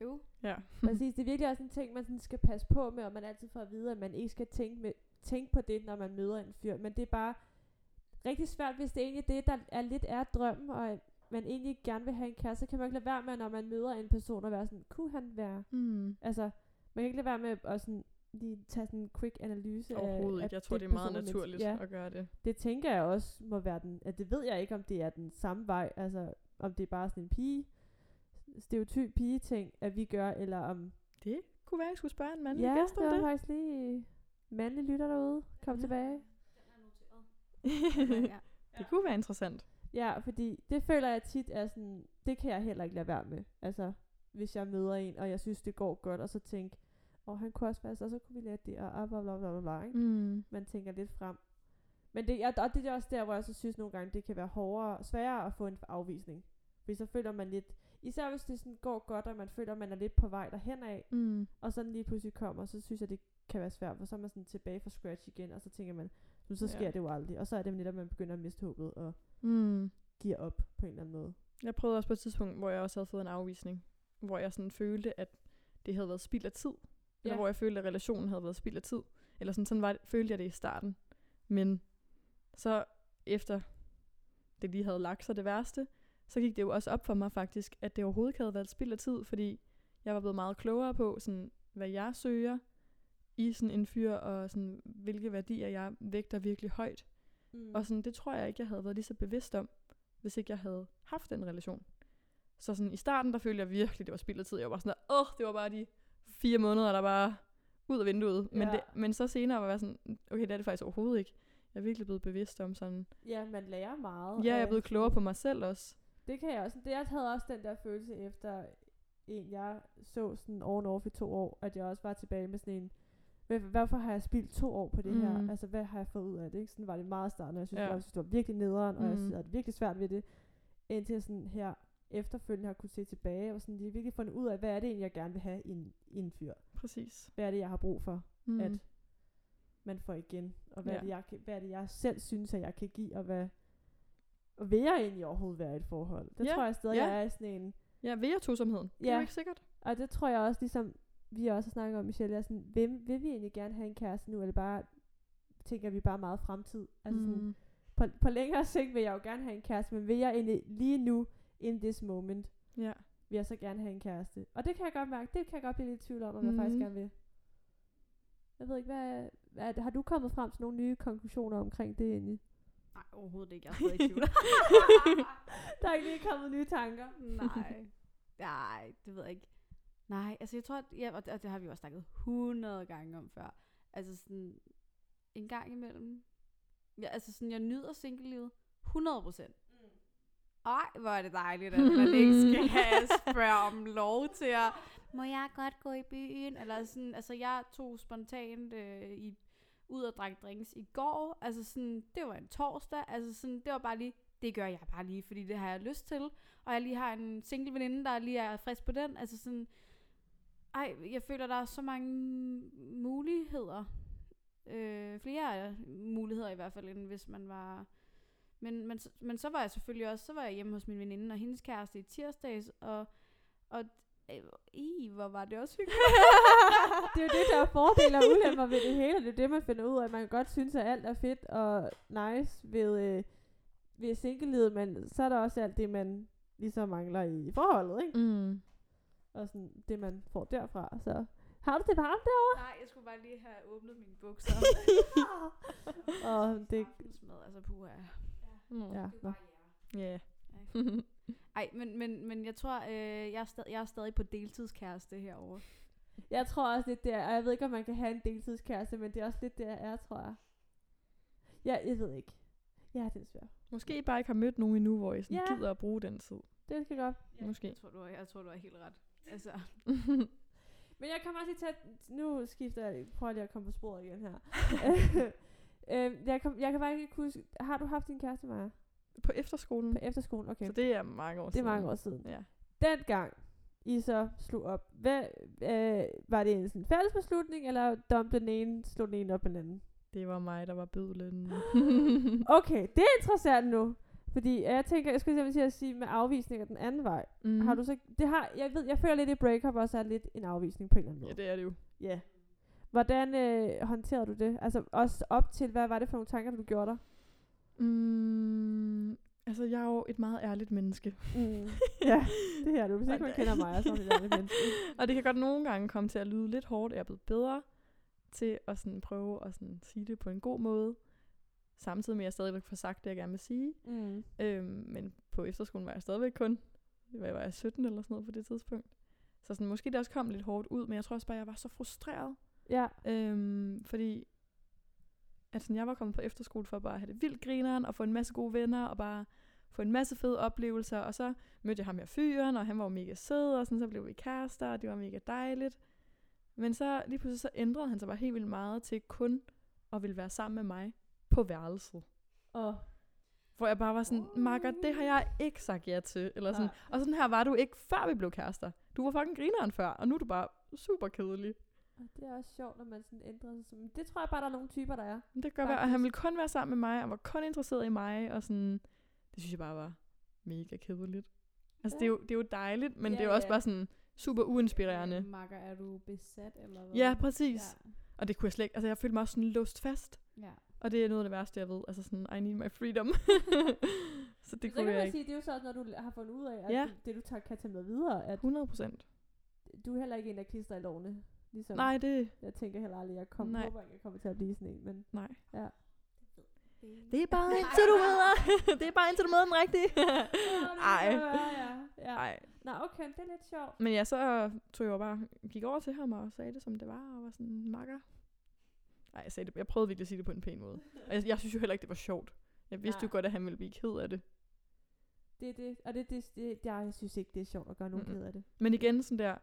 jo, ja. Præcis, det er virkelig også en ting, man sådan skal passe på med, og man altid får at vide, at man ikke skal tænke, med, tænke på det, når man møder en fyr. Men det er bare rigtig svært, hvis det er egentlig det, der er lidt er drømmen, og man egentlig gerne vil have en kæreste, så kan man ikke lade være med, når man møder en person, og være sådan, kunne han være... Mm. Altså, man kan ikke lade være med at sådan, lige tage sådan en quick analyse af, Overhovedet af ikke. Jeg tror, det er meget naturligt Ja, at gøre det. det tænker jeg også må være den, at det ved jeg ikke, om det er den samme vej, altså om det er bare sådan en pige, stereotyp pige ting, at vi gør, eller om Det kunne være, at jeg skulle spørge en mandlig ja, gæst det om var det. faktisk lige mandlig lytter derude. Kom Ja. tilbage. ja. det kunne være interessant. Ja, fordi det føler jeg tit er sådan, det kan jeg heller ikke lade være med. Altså, hvis jeg møder en, og jeg synes, det går godt, og så tænke, åh, han kunne også være så, så kunne vi lade det, og bla bla bla bla bla, ikke? Mm. Man tænker lidt frem. Men det, og og det er også der, hvor jeg så synes nogle gange, det kan være hårdere, sværere at få en afvisning. Fordi så føler man lidt, især hvis det sådan går godt, og man føler, man er lidt på vej derhen af, Mm. og så den lige pludselig kommer, så synes jeg, det kan være svært, for så er man sådan tilbage fra scratch igen, og så tænker man, nu så sker Ja. det jo aldrig. Og så er det netop, at man begynder at miste håbet og Mm. giver op på en eller anden måde. Jeg prøvede også på et tidspunkt, hvor jeg også havde fået en afvisning, hvor jeg sådan følte, at det havde været spild af tid. Eller Ja. hvor jeg følte, at relationen havde været spild af tid. Eller sådan, sådan var det, følte jeg det i starten. Men så efter det lige havde lagt sig det værste, så gik det jo også op for mig faktisk, at det overhovedet ikke havde været spild af tid, fordi jeg var blevet meget klogere på, sådan, hvad jeg søger i sådan en fyr, og sådan, hvilke værdier jeg vægter virkelig højt. Mm. Og sådan, det tror jeg ikke, jeg havde været lige så bevidst om, hvis ikke jeg havde haft den relation. Så sådan, i starten, der følte jeg virkelig, det var spild af tid. Jeg var sådan, åh, det var bare de fire måneder, der bare ud af vinduet. Men, Ja. det, men så senere var jeg sådan, okay, det er det faktisk overhovedet ikke. Jeg er virkelig blevet bevidst om sådan, Ja, man lærer meget. ja, jeg er blevet klogere på mig selv også. Det kan jeg også. Det, jeg havde også den der følelse efter en, jeg så sådan on off i to år, at jeg også var tilbage med sådan en, "Hvad- hvorfor har jeg spildt to år på det mm. her? Mm. Altså, hvad har jeg fået ud af det? Ikke? Sådan var det meget starten, og jeg synes, Ja. ja. jeg synes, det var virkelig nederen, og jeg Mm. havde det virkelig svært ved det, indtil jeg sådan her efterfølgende har kunne se tilbage, og sådan lige virkelig fundet ud af, hvad er det egentlig, jeg gerne vil have i en, i en fyr? Præcis. Hvad er det, jeg har brug for, Mm. mm. at man får igen? Og hvad, Ja. ja. er det, jeg, hvad er det, jeg selv synes, at jeg kan give, og hvad, og vil jeg egentlig overhovedet være i et forhold? Det Ja, tror jeg stadig, ja. jeg er sådan en, Ja, ved jeg tosomheden. Det er Ja. jo ikke sikkert. og det tror jeg også, ligesom vi også har snakket om, Michelle, er sådan, vil, vil vi egentlig gerne have en kæreste nu, eller bare tænker vi bare meget fremtid? Altså sådan, Mm. på, på længere sigt vil jeg jo gerne have en kæreste, men vil jeg egentlig lige nu, in this moment, Ja. vil jeg så gerne have en kæreste? Og det kan jeg godt mærke, det kan jeg godt blive lidt i tvivl om, om jeg faktisk Mhm. gerne vil. Jeg ved ikke, hvad, hvad er det- har du kommet frem til nogle nye konklusioner omkring det egentlig? Nej, overhovedet ikke. Jeg er stadig i tvivl. Der er ikke lige kommet nye tanker. Nej. Nej, det ved jeg ikke. Nej, altså jeg tror, at, ja, og det, og det har vi jo også snakket 100 gange om før. Altså sådan, en gang imellem. Ja, altså sådan, jeg nyder single-livet 100 procent. Ej, hvor er det dejligt, at man ikke skal have spørge om lov til at, må jeg godt gå i byen? Eller sådan, altså jeg tog spontant øh, i, ud og drak drinks i går. Altså sådan, det var en torsdag. Altså sådan, det var bare lige, det gør jeg bare lige, fordi det har jeg lyst til. Og jeg lige har en single veninde, der lige er frisk på den. Altså sådan, ej, jeg føler, der er så mange muligheder. Øh, flere muligheder i hvert fald, end hvis man var... Men, men, så- men så var jeg selvfølgelig også, så var jeg hjemme hos min veninde og hendes kæreste i tirsdags, og, og øh, i, hvor var det også hyggeligt. det er jo det, der er fordele og ulemper ved det hele. Det er det, man finder ud af. Man kan godt synes, at alt er fedt og nice ved, øh, ved singlelivet, men så er der også alt det, man ligesom mangler i forholdet, ikke? Mm. Og sådan det, man får derfra. Så har du det varmt derovre? Nej, jeg skulle bare lige have åbnet mine bukser. Og det, Aftensmad, altså puha. Mm. ja, nå. Ja. Ej, men, men, men jeg tror, øh, jeg, er stadig, jeg er stadig på deltidskæreste herovre. Jeg tror også lidt, det er, og jeg ved ikke, om man kan have en deltidskæreste, men det er også lidt det, jeg er, tror jeg. Ja, jeg ved ikke. Ja, det er svært. Måske I bare ikke har mødt nogen endnu, hvor I sådan Ja. gider at bruge den tid. Det skal godt. Måske. Jeg tror, du har, jeg tror, du har helt ret. Altså, Men jeg kommer også lige til at, nu skifter jeg, prøver lige at komme på sporet igen her. øh, jeg, kom, jeg kan bare ikke huske, har du haft din kæreste, Maja? På efterskolen. På efterskolen? Okay, Så det er mange år det er siden. mange år siden. Ja. Dengang I så slog op, hvad, øh, var det en sådan fælles beslutning, eller dumpede den ene, slog den ene op den anden? Det var mig, der var bødlen. Okay, det er interessant nu. Fordi jeg tænker, jeg skulle simpelthen til at sige med afvisninger den anden vej. mm. Har du så, det har, jeg ved, jeg føler lidt i breakup også er lidt en afvisning på en eller anden Ja, måde. det er det jo. Ja. Hvordan øh, håndterede du det? Altså også op til, hvad var det for nogle tanker, du gjorde dig? Mm, altså, jeg er jo et meget ærligt menneske. Mm. ja, det her er du. Hvis ikke man kender mig, så er et menneske. Og det kan godt nogle gange komme til at lyde lidt hårdt. Jeg er blevet bedre til at sådan prøve at sådan sige det på en god måde. Samtidig med, at jeg stadigvæk får sagt det, jeg gerne vil sige. Mm. Øhm, men på efterskolen var jeg stadigvæk kun, hvad var jeg, 17 eller sådan noget på det tidspunkt. Så sådan, måske det også kom lidt hårdt ud, men jeg tror også bare, jeg var så frustreret. Ja. Øhm, fordi at sådan, jeg var kommet på efterskole for at bare have det vildt grineren, og få en masse gode venner, og bare få en masse fede oplevelser. Og så mødte jeg ham her fyren, og han var jo mega sød, og sådan, så blev vi kærester, og det var mega dejligt. Men så lige pludselig så ændrede han sig bare helt vildt meget til kun at ville være sammen med mig på værelset. Og Hvor jeg bare var sådan, Marker, det har jeg ikke sagt ja til. Eller sådan. Nej. Og sådan her var du ikke, før vi blev kærester. Du var fucking grineren før, og nu er du bare super kedelig. og det er også sjovt, når man sådan ændrer sig. Men det tror jeg bare, der er nogle typer, der er. Men Det godt være, at han ville kun være sammen med mig, og var kun interesseret i mig, og sådan, det synes jeg bare var mega kedeligt. Altså, det, er jo, det er jo dejligt, men Ja, det er jo også ja. bare sådan super uinspirerende. Makker, er du besat, eller hvad? Ja, præcis. Ja. Og det kunne jeg slet ikke, altså jeg følte mig også sådan låst fast. ja. Og det er noget af det værste, jeg ved. Altså sådan, I need my freedom. så det Det så kunne kan jeg man ikke. sige, det er jo så når du har fundet ud af, at Ja. det du tager, kan tage med videre, at 100 procent. du er heller ikke en, der klister i lovene. Ligesom, Nej, det, Jeg tænker heller aldrig, at jeg kommer, Nej. håber ikke, jeg kommer til at blive sådan en, men nej. ja. Det er bare indtil du møder. det er bare indtil du møder den rigtige. Ej. Ja, ja. Nej. Nå, okay, det er lidt sjovt. Men ja, så tog jeg bare, gik over til ham og sagde det, som det var, og var sådan, makker. Nej, jeg, sagde det, jeg prøvede virkelig at sige det på en pæn måde. Og jeg, jeg synes jo heller ikke, det var sjovt. Jeg vidste Nej. jo godt, at han ville blive ked af det. Det er det, og det, det, det, jeg synes ikke, det er sjovt at gøre nogen Mm-mm. ked af det. Men igen, sådan der,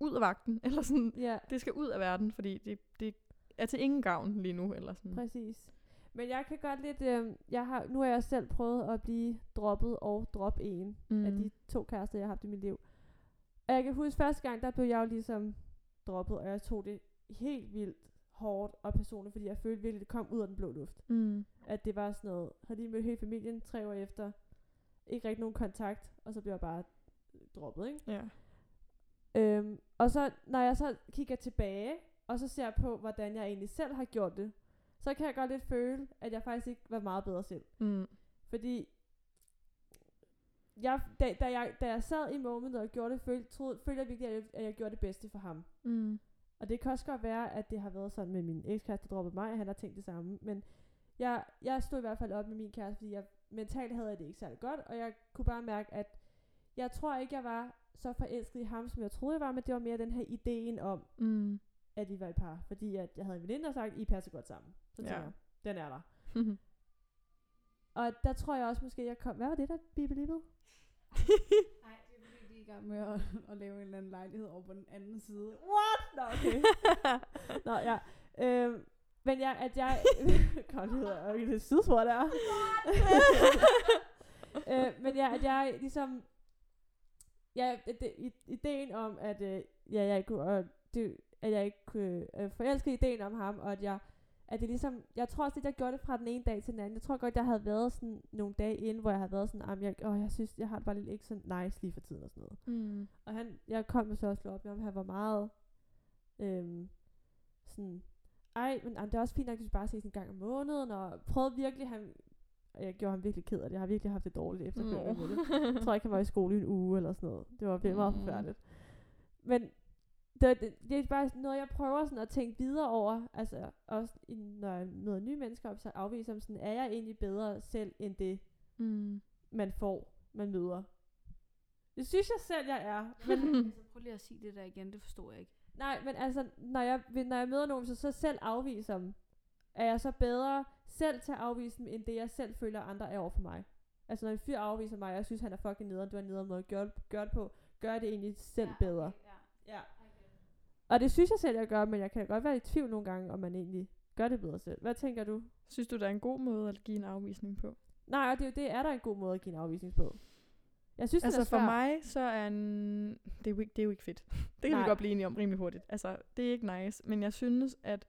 ud af vagten, eller sådan, Ja, det skal ud af verden, fordi det, det er til ingen gavn lige nu, eller sådan. præcis. Men jeg kan godt lidt, øh, jeg har, nu har jeg selv prøvet at blive droppet og drop en mm. af de to kærester, jeg har haft i mit liv. Og jeg kan huske første gang, der blev jeg jo ligesom droppet, og jeg tog det helt vildt hårdt og personligt, fordi jeg følte virkelig, det kom ud af den blå luft. Mm. At det var sådan noget, havde lige mødt hele familien tre år efter, ikke rigtig nogen kontakt, og så blev jeg bare droppet, ikke? Ja. Øhm, og så, når jeg så kigger tilbage, og så ser på, hvordan jeg egentlig selv har gjort det, så kan jeg godt lidt føle, at jeg faktisk ikke var meget bedre selv. Mm. Fordi, jeg, da, da, jeg, da jeg sad i momentet og gjorde det, følte, troede, følte jeg virkelig, at jeg, at jeg gjorde det bedste for ham. Mm. Og det kan også godt være, at det har været sådan med min ekskæreste, der droppede mig, og han har tænkt det samme. Men jeg, jeg stod i hvert fald op med min kæreste, fordi jeg mentalt havde jeg det ikke særlig godt, og jeg kunne bare mærke, at jeg tror ikke, jeg var så forelsket i ham, som jeg troede, jeg var, men det var mere den her ideen om, Mm. at vi var i par. Fordi at jeg havde en veninde, der sagt, I passer godt sammen. Så tænker Ja. jeg, den er der. Og der tror jeg også måske, jeg kom... Hvad var det der, bibelippet? i gang med at, at lave en eller anden lejlighed over på den anden side. What? Nå, okay. Nå, ja. Øhm, men jeg, at jeg... Kom, det hedder jo det sidespor der. øh, men ja, at jeg ligesom... Ja, det, ideen om, at øh, ja, jeg ikke kunne, og det, at jeg ikke kunne øh, forelske ideen om ham, og at jeg, at det ligesom, jeg tror også, at jeg gjorde det fra den ene dag til den anden. Jeg tror godt, jeg havde været sådan nogle dage inden, hvor jeg havde været sådan, "Jamen, jeg, åh, jeg synes, jeg har det bare lidt ikke så nice lige for tiden og sådan noget. mm. Og han, jeg kom jo så også op med ham, han var meget øhm, sådan, ej, men jamen, det er også fint nok, at vi bare ses en gang om måneden, og prøvede virkelig, han, jeg gjorde ham virkelig ked af det. Jeg har virkelig haft det dårligt efterfølgende med det. Jeg tror ikke, han var i skole i en uge eller sådan noget. Det var virkelig meget Mm. forfærdeligt. Men det, det, det er bare noget, jeg prøver sådan at tænke videre over. Altså også i, når jeg møder nye mennesker op, så afviser dem sådan, er jeg egentlig bedre selv, end det, Mm. man får, man møder? Det synes jeg selv, jeg er. Men Altså, prøv lige at sige det der igen, det forstår jeg ikke. Nej, men altså, når jeg, når jeg møder nogen, så, så selv afviser dem, er jeg så bedre selv til at afvise dem, end det jeg selv føler, andre er over for mig. Altså, når en fyr afviser mig, og jeg synes, han er fucking nederen, du er nederen måde at gøre, gøre det på, gør det egentlig selv ja, bedre. ja. Ja. Og det synes jeg selv, jeg gør, men jeg kan godt være i tvivl nogle gange, om man egentlig gør det bedre selv. Hvad tænker du? Synes du, der er en god måde at give en afvisning på? Nej, og det er jo det, er der en god måde at give en afvisning på. Jeg synes, Altså den er for mig, så er en... Det er jo ikke, det er jo ikke fedt. Det kan Nej. vi godt blive enige om rimelig hurtigt. Altså, det er ikke nice. Men jeg synes, at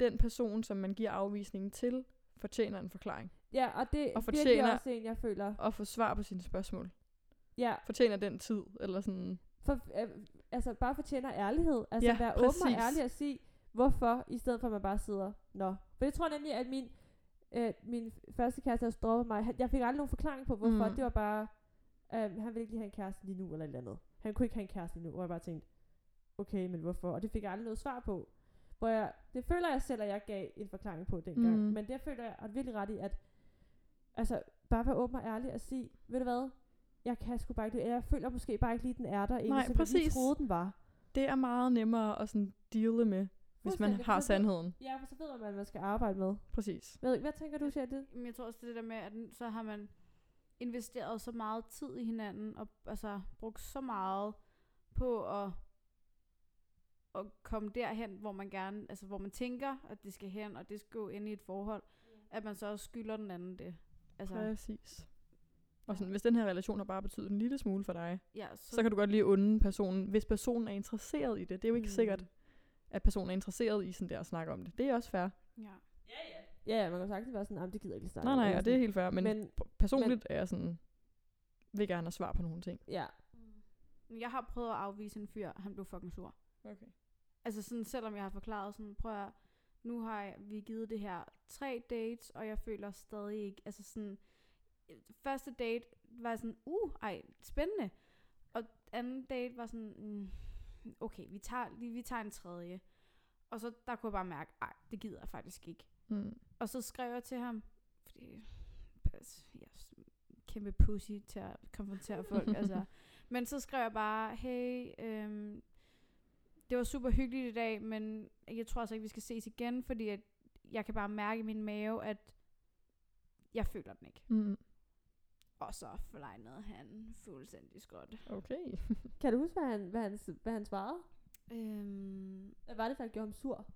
den person, som man giver afvisningen til, fortjener en forklaring. Ja, og det er og fortjener- også en, jeg føler. Og få svar på sine spørgsmål. Ja, Fortjener den tid, eller sådan... for, øh, altså bare fortjener ærlighed. Altså Ja, være åben og præcis. ærlig og sige, hvorfor, i stedet for at man bare sidder, nå. For jeg tror nemlig, at min, øh, min første kæreste, der droppede mig, han, jeg fik aldrig nogen forklaring på, hvorfor. Mm. Det var bare, øh, han ville ikke lige have en kæreste lige nu, eller et eller andet. Han kunne ikke have en kæreste lige nu, hvor jeg bare tænkte, okay, men hvorfor? Og det fik jeg aldrig noget svar på. Hvor jeg, det føler jeg selv, at jeg gav en forklaring på dengang. Mm. Men det føler jeg har virkelig ret i, at altså, bare være åben og ærlig og sige, ved du hvad, jeg kan sgu bare ikke, jeg føler måske bare ikke lige, den er der egentlig, Nej, som jeg præcis. troede, den var. Det er meget nemmere at sådan deale med, hvis man har sandheden. Ja, for så ved man, hvad man skal arbejde med. Præcis. Hvad, hvad tænker du, Sjette? Men jeg tror også, det er det der med, at så har man investeret så meget tid i hinanden, og altså brugt så meget på at, at komme derhen, hvor man gerne, altså hvor man tænker, at det skal hen, og det skal gå ind i et forhold, at man så også skylder den anden det. Altså, Præcis. Og sådan, hvis den her relation har bare betydet en lille smule for dig, ja, så, så kan du godt lige unde personen, hvis personen er interesseret i det. Det er jo ikke Mm. sikkert, at personen er interesseret i sådan der at snakke om det. Det er også fair. Ja. Ja, ja, man kan sagtens være sådan, at det gider ikke snakke Nej, om," nej, og det er helt fair. Men, Men- men personligt er jeg sådan, vil gerne have svar på nogle ting. Ja, Men Jeg har prøvet at afvise en fyr, han blev fucking sur. Okay. Altså sådan, selvom jeg har forklaret sådan, prøv at, nu har jeg, vi givet det her tre dates, og jeg føler stadig ikke, altså sådan, første date var sådan, uh, ej, spændende. Og anden date var sådan, mm, okay, vi tager, vi, tager en tredje. Og så der kunne jeg bare mærke, ej, det gider jeg faktisk ikke. Mm. Og så skrev jeg til ham, fordi jeg kæmpe pussy til at konfrontere folk. altså. Men så skrev jeg bare, hey, øhm, det var super hyggeligt i dag, men jeg tror altså ikke, vi skal ses igen, fordi at jeg kan bare mærke i min mave, at jeg føler den ikke. Mm. Og så forlegnede han fuldstændig skråt. Okay. Kan du huske, hvad han, hvad han, hvad han svarede? Øhm, Hvad var det, der gjorde ham sur?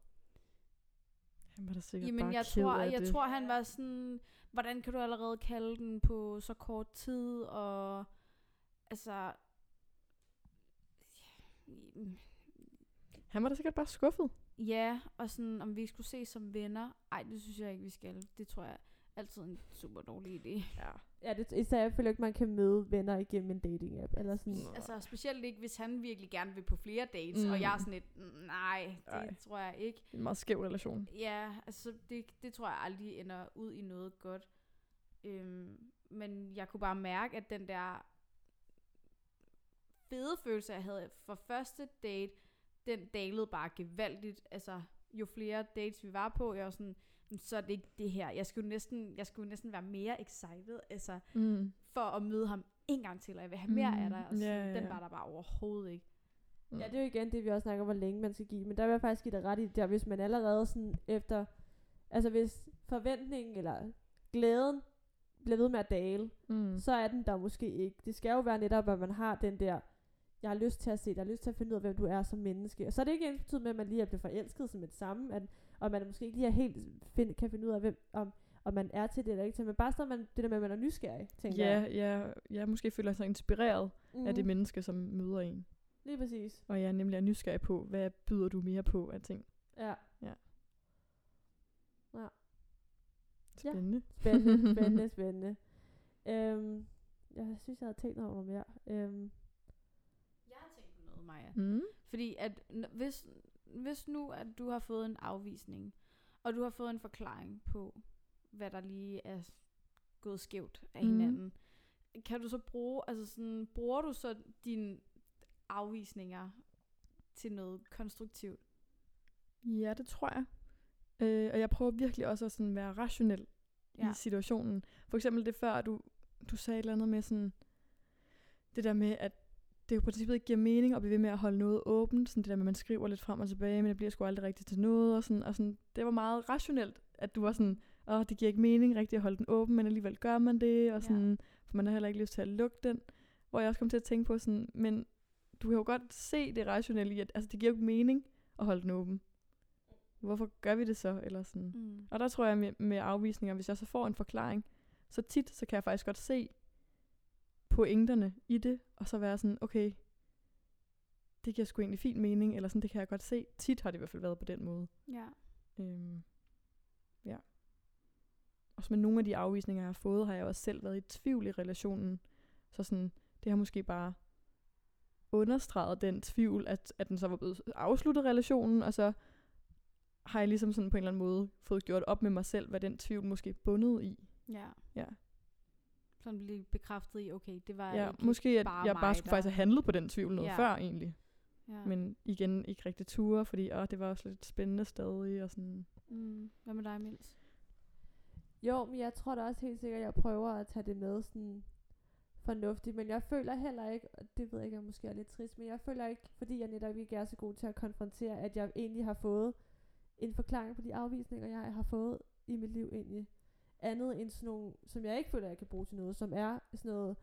Han var da sikkert Jamen, bare jeg ked tror, af jeg det. tror, han var sådan, hvordan kan du allerede kalde den på så kort tid, og altså, Han var da sikkert bare skuffet. ja, og sådan, om vi skulle ses som venner, ej, det synes jeg ikke, vi skal. Det tror jeg altid er en super dårlig idé. Ja. Ja, det, især jeg føler ikke, man kan møde venner igennem en dating-app. Eller sådan. Altså, specielt ikke, hvis han virkelig gerne vil på flere dates, mm. og jeg er sådan lidt, "Mm, nej, det Ej. tror jeg ikke. En meget skæv relation. Ja, altså det, det tror jeg aldrig ender ud i noget godt. Øhm, men jeg kunne bare mærke, at den der fede følelse, jeg havde for første date, den dalede bare gevaldigt. Altså, jo flere dates vi var på, jeg var sådan, "Men så er det ikke det her. Jeg skulle næsten, jeg skulle næsten være mere excited, altså, Mm. for at møde ham en gang til, og jeg vil have mere af Mm, dig. Og så, ja, ja, Den ja. var der bare overhovedet ikke. Mm. Ja, det er jo igen det, vi også snakker om, hvor længe man skal give. Men der vil jeg faktisk give dig ret i, der hvis man allerede sådan efter, altså hvis forventningen eller glæden bliver ved med at dale, Mm. så er den der måske ikke. Det skal jo være netop, at man har den der, jeg har lyst til at se dig, jeg har lyst til at finde ud af, hvem du er som menneske. Og så er det ikke ens med, at man lige er blevet forelsket som et samme, at, og man måske ikke lige er helt find, kan finde ud af, hvem, om, om man er til det eller ikke til, men bare sådan, man, det der med, at man er nysgerrig, tænker Ja, jeg. ja, jeg måske føler sig inspireret mm. af det Mhm. menneske, som møder en. Lige præcis. Og jeg er nemlig er nysgerrig på, hvad byder du mere på af ting. Ja. Spændende. Spændende, spændende, spændende. Øhm, jeg synes, jeg havde tænkt over noget mere. Øhm, Jeg har tænkt på noget, Maja. Mm. Fordi at n- hvis, hvis nu, at du har fået en afvisning, og du har fået en forklaring på, hvad der lige er gået skævt af Mhm. hinanden, kan du så bruge, altså sådan, bruger du så dine afvisninger til noget konstruktivt? Ja, det tror jeg. Øh, og jeg prøver virkelig også at sådan være rationel. Ja. i situationen. For eksempel det før, du, du sagde et eller andet med sådan, det der med, at det jo i princippet ikke giver mening at blive ved med at holde noget åbent. Sådan det der med, at man skriver lidt frem og tilbage, men det bliver sgu aldrig rigtigt til noget. Og sådan, og sådan, det var meget rationelt, at du var sådan, åh, det giver ikke mening rigtigt at holde den åben, men alligevel gør man det. Og sådan, For man har heller ikke lyst til at lukke den. Hvor jeg også kom til at tænke på sådan, men du kan jo godt se det rationelle i, at altså, det giver jo ikke mening at holde den åben. Hvorfor gør vi det så? Eller sådan. Mm. Og der tror jeg med, med afvisninger, hvis jeg så får en forklaring, så tit, så kan jeg faktisk godt se pointerne i det, og så være sådan, okay, det giver sgu egentlig fin mening, eller sådan, det kan jeg godt se. Tit har det i hvert fald været på den måde. Ja. Øhm, ja. Også med nogle af de afvisninger, jeg har fået, har jeg også selv været i tvivl i relationen. Så sådan, det har måske bare understreget den tvivl, at, at den så var blevet afsluttet relationen, og så har jeg ligesom sådan på en eller anden måde fået gjort op med mig selv, hvad den tvivl måske bundet i. Ja. Ja. Sådan blive bekræftet i, okay, det var Ja, ikke måske at bare jeg bare mig, skulle der- faktisk have handlet på den tvivl noget Ja. før egentlig. Ja. Men igen, ikke rigtig ture, fordi åh, det var også lidt spændende stadig. Og sådan. Mm. Hvad med dig, Mils? Jo, men jeg tror da også helt sikkert, at jeg prøver at tage det med sådan fornuftigt, men jeg føler heller ikke, og det ved jeg ikke, jeg måske er lidt trist, men jeg føler ikke, fordi jeg netop ikke er så god til at konfrontere, at jeg egentlig har fået en forklaring på de afvisninger, jeg har fået i mit liv egentlig. Andet end sådan nogle, som jeg ikke føler, jeg kan bruge til noget, som er sådan noget,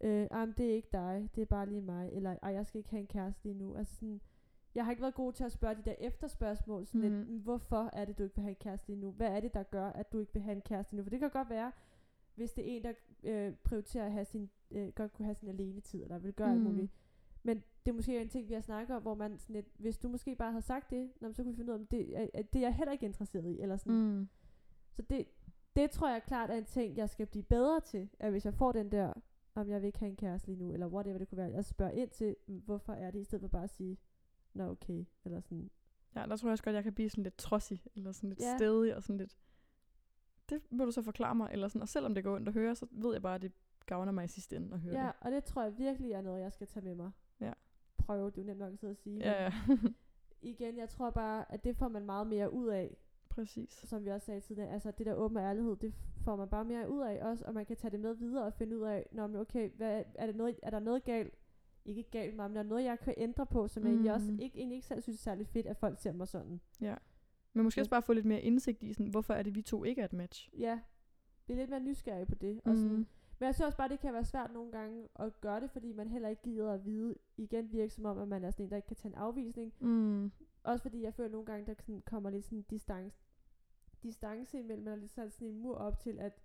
øh, ah, det er ikke dig, det er bare lige mig, eller ej, jeg skal ikke have en kæreste lige nu. Altså sådan, jeg har ikke været god til at spørge de der efterspørgsmål, sådan mm. Mhm. lidt, "Mm, hvorfor er det, du ikke vil have en kæreste lige nu? Hvad er det, der gør, at du ikke vil have en kæreste lige nu? For det kan godt være, hvis det er en, der øh, prioriterer at have sin, øh, godt kunne have sin alene tid, eller vil gøre mm. alt Mm. muligt. Men det er måske en ting, vi har snakket om, hvor man sådan lidt, hvis du måske bare havde sagt det, så kunne vi finde ud af, om det, er, at det er jeg heller ikke interesseret i. Eller sådan. Mm. Så det, det tror jeg klart er en ting, jeg skal blive bedre til, at hvis jeg får den der, om jeg vil ikke have en kæreste lige nu, eller whatever det kunne være, jeg spørger ind til, "Mm, hvorfor er det, i stedet for bare at sige, nå okay, eller sådan. Ja, der tror jeg også godt, jeg kan blive sådan lidt trodsig, eller sådan lidt Ja. ja. stedig, og sådan lidt, det må du så forklare mig, eller sådan, og selvom det går ondt at høre, så ved jeg bare, at det gavner mig i sidste ende at høre Ja, det. og det tror jeg virkelig er noget, jeg skal tage med mig. Ja. Prøve, det er jo nemt nok at sidde og sige. Ja, ja. igen, jeg tror bare, at det får man meget mere ud af, Præcis. som vi også sagde tidligere, altså det der åbne ærlighed, det får man bare mere ud af også, og man kan tage det med videre og finde ud af, Nå, men okay, hvad, er, det noget, er der noget galt, ikke galt med mig, men er der noget, jeg kan ændre på, som mm. jeg egentlig også Mm. ikke, egentlig ikke selv synes er særlig fedt, at folk ser mig sådan. Ja. Men måske også bare få lidt mere indsigt i, sådan, hvorfor er det, vi to ikke er et match? Ja, det er lidt mere nysgerrig på det. Og sådan, Mm. Men jeg synes også bare, det kan være svært nogle gange at gøre det, fordi man heller ikke gider at vide, igen virker som om, at man er sådan en, der ikke kan tage en afvisning. Mm. Også fordi jeg føler nogle gange, der sådan kommer lidt sådan distance, distance imellem, eller lidt sådan sådan en mur op til, at,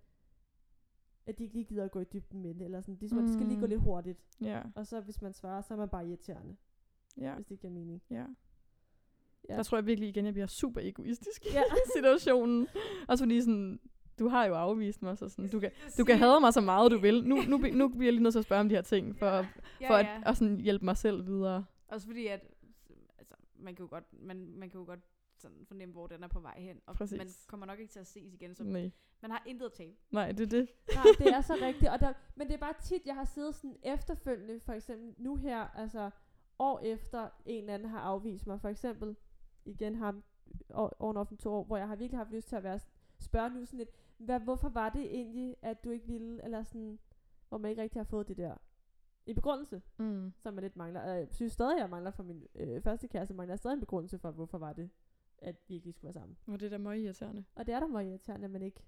at de ikke lige gider at gå i dybden med det, eller sådan, ligesom, mm. det skal lige gå Mm. lidt hurtigt. Ja, Og så hvis man svarer, så er man bare irriterende, ja, hvis det giver mening. ja. Ja. Der tror jeg virkelig igen, jeg bliver super egoistisk i Ja. situationen. Også fordi sådan, du har jo afvist mig, så sådan, du kan, du kan hade mig så meget, du vil. Nu, nu, nu bliver jeg lige nødt til at spørge om de her ting, for, ja, for ja. at, at sådan hjælpe mig selv videre. Også fordi, at altså, man kan jo godt, man, man kan jo godt sådan fornemme, hvor den er på vej hen. Og Præcis. man kommer nok ikke til at ses igen, så Nej. man har intet at tabe. Nej, det er det. Nej, det er så rigtigt. Og der, men det er bare tit, jeg har siddet sådan efterfølgende, for eksempel nu her, altså år efter en eller anden har afvist mig, for eksempel igen ham år- oven over to år, hvor jeg har virkelig haft lyst til at være, spørge nu sådan lidt, hvad, hvorfor var det egentlig, at du ikke ville, eller sådan, hvor man ikke rigtig har fået det der i begrundelse, Mm. som man lidt mangler. Og Jeg synes stadig, jeg mangler for min øh, første kæreste, mangler jeg stadig en begrundelse for, hvorfor var det, at vi ikke lige skulle være sammen. Og det er da meget irriterende. Og det er da meget irriterende, at man ikke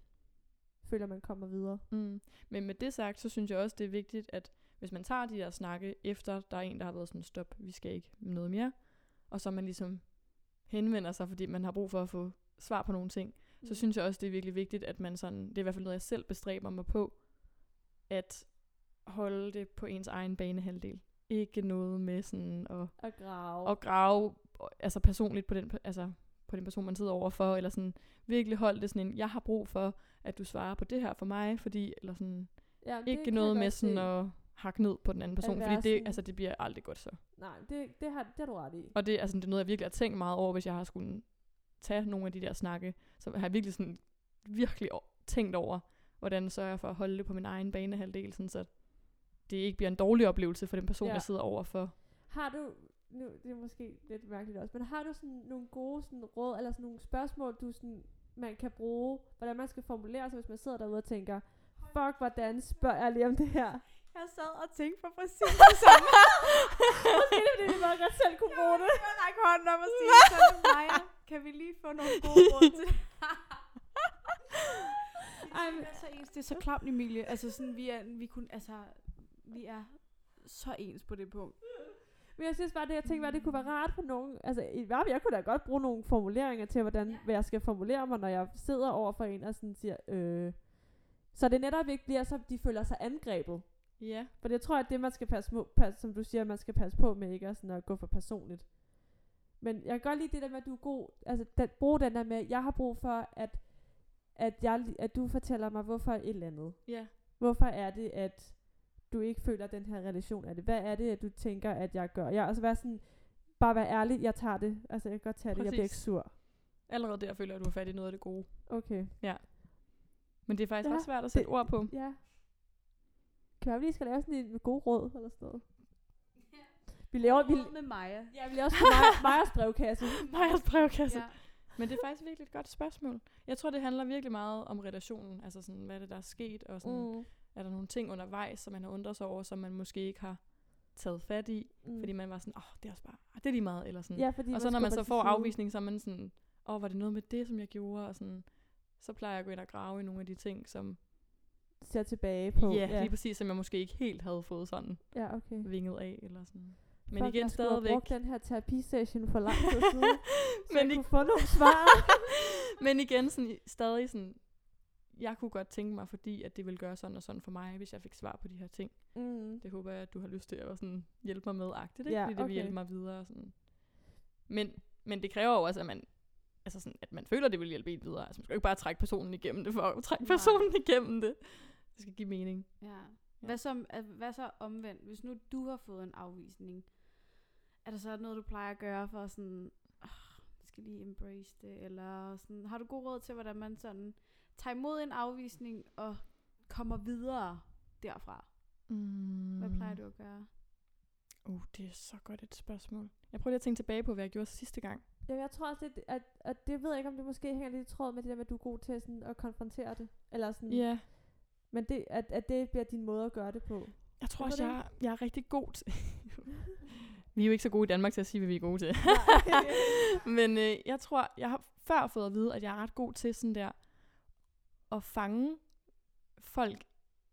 føler, at man kommer videre. Mm. Men med det sagt, så synes jeg også, det er vigtigt, at hvis man tager de der snakke, efter der er en, der har været sådan, stop, vi skal ikke noget mere, og så man ligesom henvender sig, fordi man har brug for at få svar på nogle ting, så synes jeg også, det er virkelig vigtigt, at man sådan, det er i hvert fald noget, jeg selv bestræber mig på, at holde det på ens egen banehalvdel. Ikke noget med sådan at, At grave. at grave altså personligt på den, altså på den person, man sidder overfor, eller sådan virkelig holde det sådan en, jeg har brug for, at du svarer på det her for mig, fordi, eller sådan, ja, det ikke noget med sådan se. at hakke ned på den anden person, fordi det, sådan- altså, det bliver aldrig godt så. Nej, det, det, har, det har du ret i. Og det, altså, det er noget, jeg virkelig har tænkt meget over, hvis jeg har skulle tage nogle af de der snakke. Så har jeg virkelig sådan, virkelig tænkt over, hvordan sørger jeg for at holde det på min egen banehalvdel, sådan så det ikke bliver en dårlig oplevelse for den person, ja. jeg sidder overfor. Har du, nu det er måske lidt mærkeligt også, men har du sådan nogle gode sådan råd, eller sådan nogle spørgsmål, du sådan, man kan bruge, hvordan man skal formulere sig, hvis man sidder derude og tænker, fuck, hvordan spørger jeg lige om det her? Jeg sad og tænkte på præcis det samme. Måske det er fordi, vi bare godt selv kunne bruge det. Jeg række hånden op og sige sådan, Maja, kan vi lige få nogle gode råd til det? Ej, men, altså, ens, det er så klamt, Emilie. Altså, sådan, vi er, vi kunne, altså, vi er så ens på det punkt. Men jeg synes bare, det jeg tænkte, var, det kunne være rart for nogen. Altså, i hvert fald, jeg kunne da godt bruge nogle formuleringer til, hvordan Ja. hvad jeg skal formulere mig, når jeg sidder over for en og sådan siger, øh. Så det netop ikke bliver, så de føler sig angrebet. Ja. For det tror jeg, at det man skal passe på, pas, som du siger, man skal passe på med ikke at, sådan at gå for personligt. Men jeg kan godt lide det der med, at du er god, altså den, brug den der med, jeg har brug for, at, at, jeg, at du fortæller mig, hvorfor et eller andet. Ja. Hvorfor er det, at du ikke føler, at den her relation er det? Hvad er det, at du tænker, at jeg gør? Jeg, altså være sådan, bare være ærlig, jeg tager det. Altså, jeg kan godt tage det, jeg bliver ikke Præcis. sur. Allerede der føler jeg, at du har fat i noget af det gode. Okay, Men det er faktisk Ja, ja, ret svært at sætte det- ord på. ja. Kan jeg lige skal lave sådan en med gode råd eller sådan noget? Vi laver, vi, Råd med Maja. ja, vi laver også Maja, Majas brevkasse. Majas brevkasse. Ja. Men det er faktisk virkelig et godt spørgsmål. Jeg tror, det handler virkelig meget om relationen. Altså sådan, hvad er det, der er sket, og sådan, mm. Er der nogle ting undervejs, som man har undret sig over, som man måske ikke har taget fat i, Mm. fordi man var sådan, åh, oh, det er også bare, ah, det er lige meget, eller sådan. ja, fordi og så når man så får afvisning, så er man sådan, åh, oh, var det noget med det, som jeg gjorde, og sådan, så plejer jeg at gå ind og grave i nogle af de ting, som, Ser tilbage på. ja, lige præcis, som jeg måske ikke helt havde fået sådan ja, okay. vinget af, eller sådan. Men Fuck, igen jeg stadigvæk. brugt den her terapisession for lang tid siden, så Men jeg i- kunne få nogle svar. Men igen, sådan, stadig sådan, jeg kunne godt tænke mig, fordi at det ville gøre sådan og sådan for mig, hvis jeg fik svar på de her ting. mm. Det håber jeg, at du har lyst til at sådan hjælpe mig med agtigt, ikke? Ja, fordi det vil okay. hjælpe mig videre. Sådan. Men, men det kræver jo også, at man, altså sådan, at man føler, at det vil hjælpe en videre. Altså man skal jo ikke bare trække personen igennem det, for at trække Nej. personen igennem det. Det skal give mening. Ja. Hvad, så, hvad så omvendt? Hvis nu du har fået en afvisning, er der så noget, du plejer at gøre for sådan, oh, skal lige embrace det, eller sådan, har du god råd til, hvordan man sådan tager imod en afvisning og kommer videre derfra? Mm. Hvad plejer du at gøre? Uh, det er så godt et spørgsmål. Jeg prøver lige at tænke tilbage på, hvad jeg gjorde sidste gang. Ja, jeg tror også lidt, at, at det ved jeg ikke, om det måske hænger lidt i tråd med det der med, at du er god til sådan, at konfrontere det. Eller sådan, Ja, Men det, at, at det bliver din måde at gøre det på. jeg tror også, jeg, jeg er rigtig god til... vi er jo ikke så gode i Danmark til at sige, hvad vi er gode til. Men øh, jeg tror, jeg har før fået at vide, at jeg er ret god til sådan der at fange folk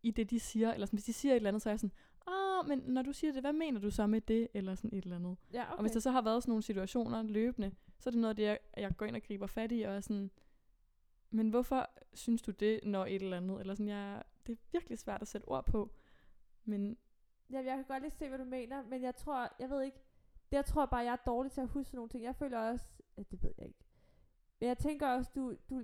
i det, de siger. Eller sådan, hvis de siger et eller andet, så er jeg sådan, ah, men når du siger det, hvad mener du så med det? Eller sådan et eller andet. ja, Okay. Og hvis der så har været sådan nogle situationer løbende, så er det noget af det, jeg, jeg går ind og griber fat i, og er sådan, men hvorfor synes du det, når et eller andet? Eller sådan, jeg, det er virkelig svært at sætte ord på. Men Ja, jeg kan godt lige se, hvad du mener, men jeg tror, jeg ved ikke, det jeg tror bare, jeg er dårlig til at huske nogle ting. Jeg føler også, at det ved jeg ikke. Men jeg tænker også, du, du,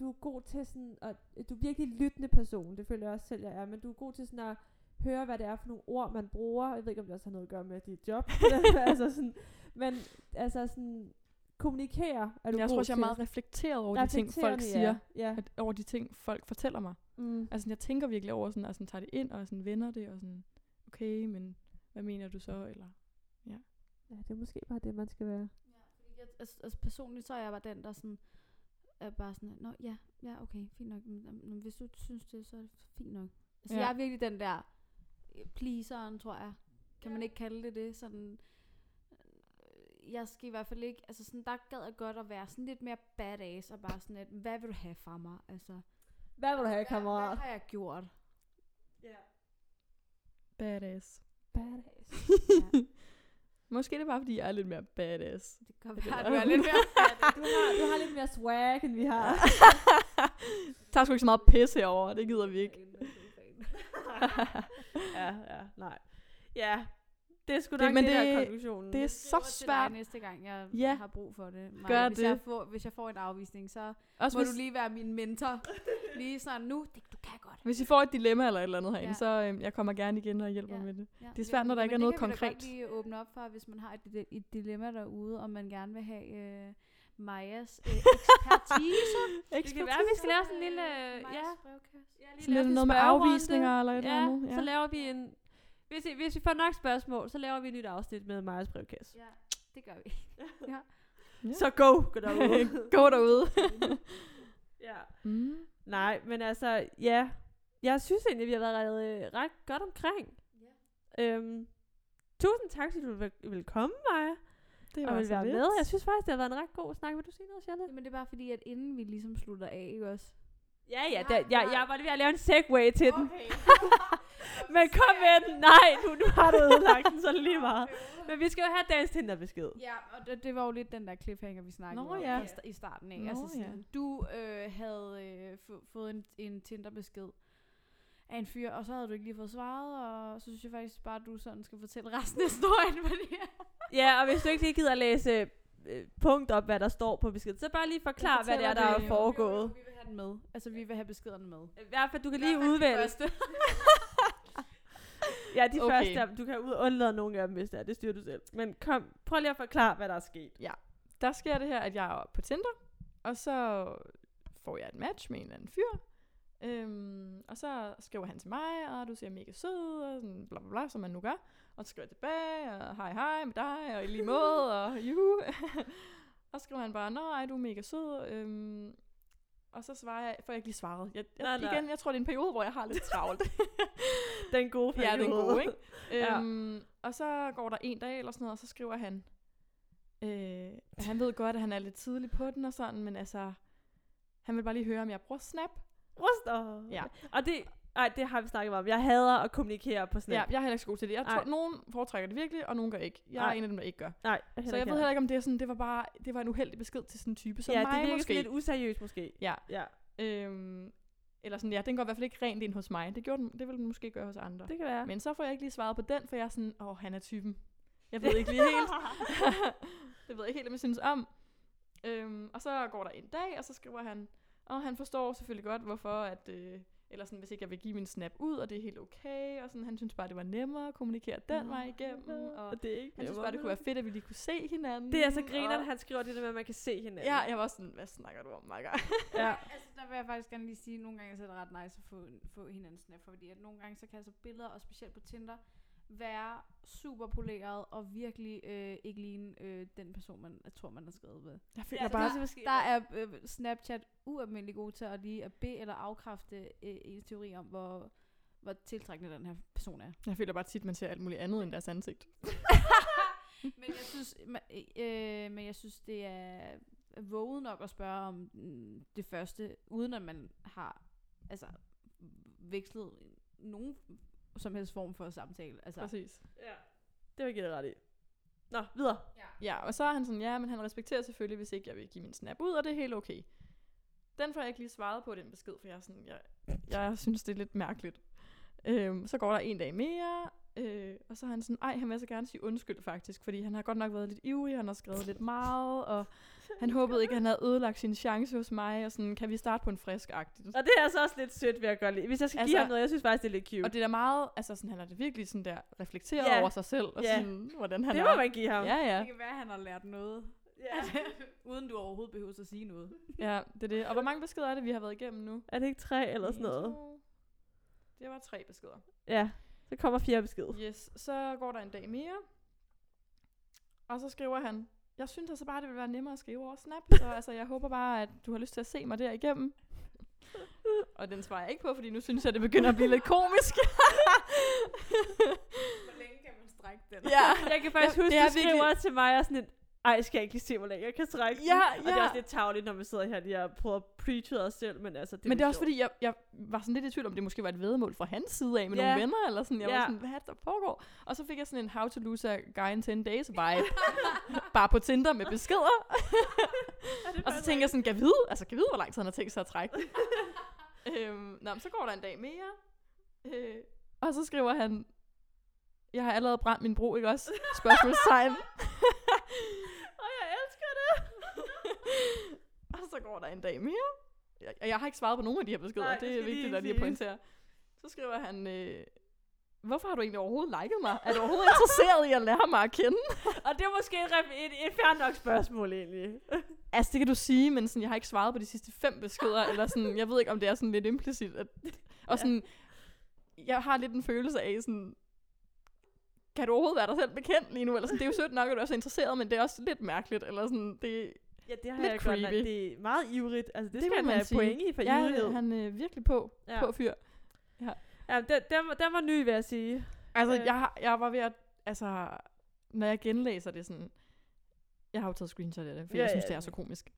du er god til sådan, at du er virkelig lyttende person, det føler jeg også selv, jeg er, men du er god til sådan at høre, hvad det er for nogle ord, man bruger. Jeg ved ikke, om det også har noget at gøre med dit job. altså sådan, men altså sådan, kommunikere er du jeg god tror også, jeg er meget reflekteret over de ting, folk siger. Ja. ja. At, over de ting, folk fortæller mig. Mm. Altså, jeg tænker virkelig over sådan, og sådan, tager det ind, og sådan, vender det, og sådan, okay, men hvad mener du så? Eller, ja, det er måske bare det, man skal være. Ja, fordi jeg, altså, altså personligt, så er jeg bare den, der sådan, er bare sådan, nå ja, ja okay, fint nok, men, hvis du synes det, så er det fint nok. Altså Ja. ja. jeg er virkelig den der øh, pleaseren, tror jeg. Kan man ikke kalde det det? Sådan, øh, jeg skal i hvert fald ikke, altså sådan, der gad jeg godt at være sådan lidt mere badass, og bare sådan lidt, hvad vil du have fra mig? Altså, Hvad vil du have, hvad, kammerat? hvad har jeg gjort? Ja. badass. Badass. Ja, Måske er det bare, fordi jeg er lidt mere badass. det kan være, er du er lidt mere badass. Du har, du har lidt mere swag, end vi har. Der er sgu ikke så meget pisse herovre, det gider vi ikke. ja, ja, nej. Ja, det er sgu nok det, men det, der det- er konklusionen. det er så svært. næste gang, jeg Ja. har brug for det. Maja. Gør hvis det. Jeg får, hvis jeg får en afvisning, så Også må hvis, du lige være min mentor. Lige sådan, nu, det, du kan godt. hvis I får et dilemma eller et eller andet herinde, Ja. så øhm, jeg kommer gerne igen og hjælper Ja. med det. Ja, Det er svært, når der ikke er men noget det kan vi da konkret. godt lige åbne op for, hvis man har et, et dilemma derude, om man gerne vil have øh, Majas øh, ekspertise. Det kan være, vi skal lave sådan en lille... Majas Ja, ja lige Sådan lave lidt noget med afvisninger eller et eller Ja, andet. så laver vi en... Hvis, I, hvis vi får nok spørgsmål, så laver vi et nyt afsnit med Majas brevkasse. Ja, det gør vi. Ja. Så go, gå derude. Gå derude. ja. mm. Nej, men altså, ja. Jeg synes egentlig, vi har været øh, ret godt omkring. Øhm, tusind tak, fordi du vil, vil komme, Maja. Det og var vil så være lidt. med. Jeg synes faktisk, det har været en ret god snak. Vil du sige noget, Charlotte? Men det er bare fordi, at inden vi ligesom slutter af, ikke også? Ja, ja. Ja, Da, jeg, jeg var lige ved at lave en segway til den. Okay. Men kom med den. Nej, nu, nu har du ødelagt den, så er det lige meget. Men vi skal jo have dagens Tinder-besked. Ja, og det, det var jo lidt den der cliffhanger, vi snakkede Nå, om ja. i starten af. Nå, altså sådan, ja. Du øh, havde øh, få, fået en, en Tinder-besked af en fyr, og så havde du ikke lige fået svaret, og så synes jeg faktisk bare, at du sådan skal fortælle resten af historien, fordi Ja, og hvis du ikke lige gider læse øh, punkt op, hvad der står på beskeden, så bare lige forklar, hvad det er, der er foregået. Vi vil have den med. Altså, vi vil have beskederne med. I hvert fald, du kan lige udvælge. første. Ja, de Okay. første, du kan ud undlade nogle af dem, hvis det er. Det styrer du selv. Men kom, prøv lige at forklare, hvad der er sket. Der sker det her, at jeg er på Tinder, og så får jeg et match med en eller anden fyr. Øhm, og så skriver han til mig, og du ser mega sød, og sådan bla bla bla, som man nu gør. Og så skriver jeg tilbage, og hej hej med dig, og i lige måde, og juhu. og så skriver han bare, nej, du er mega sød. Øhm, og så svarer jeg, får jeg ikke lige svaret. Jeg, jeg, Nej, nej. igen, jeg tror, det er en periode, hvor jeg har lidt travlt. Den gode Ja, den periode. gode, ikke? Ja. øhm, og så går der en dag eller sådan noget, og så skriver han, øh, han ved godt, at han er lidt tidlig på den og sådan, men altså, han vil bare lige høre, om jeg bruger Snap. Ryster. Ja. Og det, ej, det har vi snakket om. Jeg hader at kommunikere på Snap. Ja, jeg er heller ikke så god til det. Jeg tror, Nej. nogen foretrækker det virkelig, og nogen gør ikke. Jeg Nej. er en af dem, der ikke gør. Nej, Så jeg ved heller ikke, om det er sådan, det var bare, det var en uheldig besked til sådan en type som ja, mig det virker måske. lidt useriøst måske. Ja. Ja, Øhm, eller sådan, ja, den går i hvert fald ikke rent ind hos mig. Det, gjorde den, det vil den måske gøre hos andre. det kan være. Men så får jeg ikke lige svaret på den, for jeg er sådan, åh, han er typen. Jeg ved ikke lige helt. det ved jeg ikke helt, om jeg synes om. Øhm, og så går der en dag, og så skriver han, og han forstår selvfølgelig godt, hvorfor at, øh, eller sådan, hvis ikke jeg vil give min snap ud, og det er helt okay, og sådan, han synes bare, det var nemmere at kommunikere den vej igennem, og og det er ikke han synes bare, det kunne være fedt, at vi lige kunne se hinanden. Det er så griner, og, han skriver det der med, at man kan se hinanden. Ja, jeg var sådan, hvad snakker du om, Maga? ja. Altså, der vil jeg faktisk gerne lige sige, at nogle gange så er det ret nice at få, få hinandens snap, fordi at nogle gange så kan altså billeder, og specielt på Tinder, være super poleret og virkelig øh, ikke ligne øh, den person, man jeg tror, man har skrevet med. Jeg føler Ja, bare, det er måske- Der er øh, Snapchat ualmindelig god til at lige at bede eller afkræfte øh, ens teori om, hvor, hvor tiltrækkende den her person er. jeg føler bare tit, man ser alt muligt andet end deres ansigt. men jeg synes, ma- øh, men jeg synes det er våget nok at spørge om mm, det første, uden at man har altså vekslet nogen som helst form for samtale. Altså, Præcis. Ja. Det vil jeg give dig ret i. Nå, videre. Ja, og så er han sådan, ja, men han respekterer selvfølgelig, hvis ikke jeg vil give min snap ud, og det er helt okay. Den får jeg ikke lige svaret på, den besked, for jeg er sådan, jeg, jeg synes, det er lidt mærkeligt. Øhm, så går der en dag mere, øh, og så er han sådan, ej, han vil så gerne sige undskyld faktisk, fordi han har godt nok været lidt ivrig, han har skrevet lidt meget, og han håbede ikke, at han havde ødelagt sin chance hos mig, og sådan, kan vi starte på en frisk agtigt. Og det er altså også lidt sødt, vil jeg godt lide. Hvis jeg skal Altså- give ham noget, jeg synes faktisk, det er lidt cute. Og det er da meget, altså sådan, han er da virkelig sådan der, reflekteret Ja. over sig selv, og Ja. sådan, hvordan han det er. må man give ham. Ja, ja. det kan være, at han har lært noget, ja. uden du overhovedet behøver at sige noget. Ja, det er det. Og hvor mange beskeder er det, vi har været igennem nu? Er det ikke tre eller sådan noget? Det var tre beskeder. Ja. Så kommer fjerde besked. Yes, så går der en dag mere. Og så skriver han, jeg synes altså bare, det vil være nemmere at skrive over Snap, så altså, jeg håber bare, at du har lyst til at se mig der igennem. og den svarer jeg ikke på, fordi nu synes jeg, det begynder at blive lidt komisk. Hvor længe kan man strække den? ja. Jeg kan faktisk Ja, huske, det er du skriver til mig og sådan et, ej, skal jeg ikke lige se, hvor længe jeg kan trække den?" Ja, Og det er også lidt tavligt, når vi sidder her lige og prøver at preache os selv, men altså, det Men det er også sjovt. fordi, jeg, jeg var sådan lidt i tvivl om, det måske var et vedmål fra hans side af med Ja. nogle venner, eller sådan. Jeg Ja. var sådan, hvad er der foregår? Og så fik jeg sådan en how to lose a guy in 10 days vibe. bare på Tinder med beskeder. Ja, Og så tænker jeg sådan, kan vide, altså kan vide, hvor lang tid han har tænkt sig at trække den? øhm, nå, men så går der en dag mere. Øh, og så skriver han, jeg har allerede brændt min bro, ikke også? Spørgsmålstegn. Og jeg elsker det. og så går der en dag mere. Jeg, jeg har ikke svaret på nogen af de her beskeder, Nej, det er vigtigt at lige siges. pointere. Så skriver han, øh, hvorfor har du egentlig overhovedet liket mig? Er du overhovedet interesseret i at lære mig at kende? Og det er måske et, et, et fair nok spørgsmål, egentlig. Altså, det kan du sige, men sådan, jeg har ikke svaret på de sidste fem beskeder, eller sådan, jeg ved ikke, om det er sådan lidt implicit. At, og sådan, jeg har lidt en følelse af sådan, kan du overhovedet være dig selv bekendt lige nu? Eller sådan, det er jo sødt nok, at du er så interesseret, men det er også lidt mærkeligt, eller sådan, det, Ja, det har Lidt jeg godt. creepy. nok- Det er meget ivrigt. Altså, det, Det skal han man have sige. point i for ja, ivrighed. han er virkelig på, Ja. ja. på fyr. Ja, den, den, var, den var ny, vil jeg sige. Altså, Øh. jeg, jeg var ved at, altså, når jeg genlæser det sådan, jeg har jo taget screenshot af det, for Ja, ja, jeg synes, ja. det er så komisk.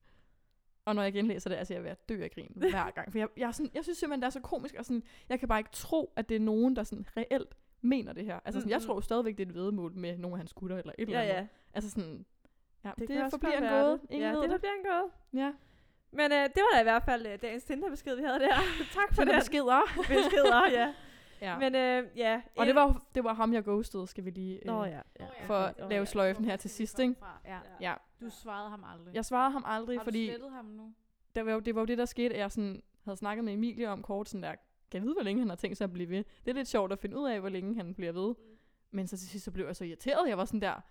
Og når jeg genlæser det, altså jeg er ved at dø af grin hver gang. For jeg, jeg, er sådan, jeg synes simpelthen, det er så komisk, og sådan, jeg kan bare ikke tro, at det er nogen, der sådan reelt mener det her. Altså sådan, jeg Mm-mm. tror jo stadigvæk, det er et vedmål med nogle af hans gutter, eller et eller Ja, andet. ja. Altså sådan, ja, det, det forbliver en gåde. det. Ingen ja, det det. bliver en gåde. Ja, Men øh, det var da i hvert fald øh, dagens Tinder-besked, vi havde der. tak for det det. beskeder. Beskeder, ja. ja. Men øh, ja. og det var, det var ham, jeg ghostede, skal vi lige... øh, Nå ja. ja. for at lave ja. sløjfen her til sidst, ikke? Ja. Ja, Du svarede ham aldrig. jeg svarede ham aldrig, har du fordi... ham nu? der var jo, det var jo det, der skete, at jeg sådan, havde snakket med Emilie om kort, sådan der, kan jeg vide, hvor længe han har tænkt sig at blive ved? Det er lidt sjovt at finde ud af, hvor længe han bliver ved. Men så til sidst, så blev jeg så irriteret. Jeg var sådan der,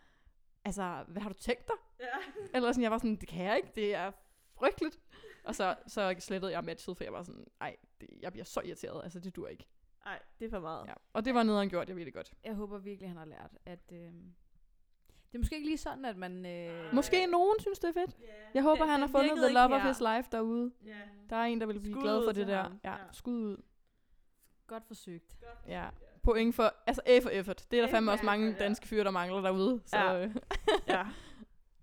altså, hvad har du tænkt dig? Ja. Eller sådan, jeg var sådan, det kan jeg ikke, det er frygteligt. Og så, så slettede jeg matchet, for jeg var sådan, nej, det, jeg bliver så irriteret, altså det dur ikke. Nej, det er for meget. Ja. Og det var nederen gjort, jeg ved det godt. Jeg håber virkelig, han har lært, at... Øh, det er måske ikke lige sådan, at man... Øh, Måske nogen synes, det er fedt. Jeg håber, han har fundet the love of his life derude. Ja. Der er en, der vil blive Skud glad for det der. ham. Ja, Ja. skud ud. Godt forsøgt. Ja. Point for, altså A for effort. Det er der A fandme også mange effort, ja. danske fyre, der mangler derude. Så Ja. øh, ja.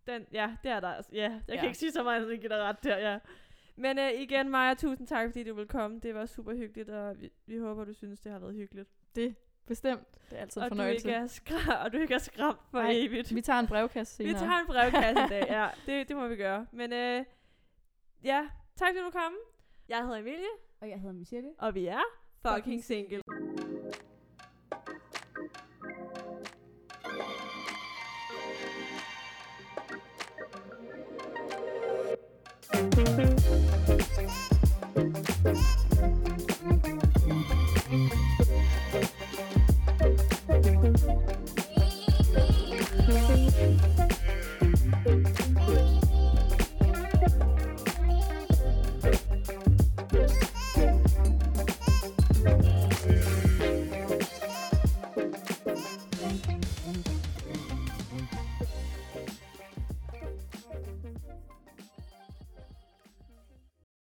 Den, ja, det er der. altså. Ja, jeg kan Ja. ikke sige så meget, at jeg giver dig ret der, ja. Men øh, igen, Maja, tusind tak, fordi du vil komme. Det var super hyggeligt, og vi, vi håber, du synes, det har været hyggeligt. det bestemt. Det er altid en Og du, fornøjelse. ikke er skra- og du ikke er skræmt for Nej, evigt. Vi tager en brevkasse Vi senere. tager en brevkasse i dag, ja. Det, det må vi gøre. Men øh, ja, tak fordi du kom. Jeg hedder Emilie, Og jeg hedder Michelle. og vi er fucking single.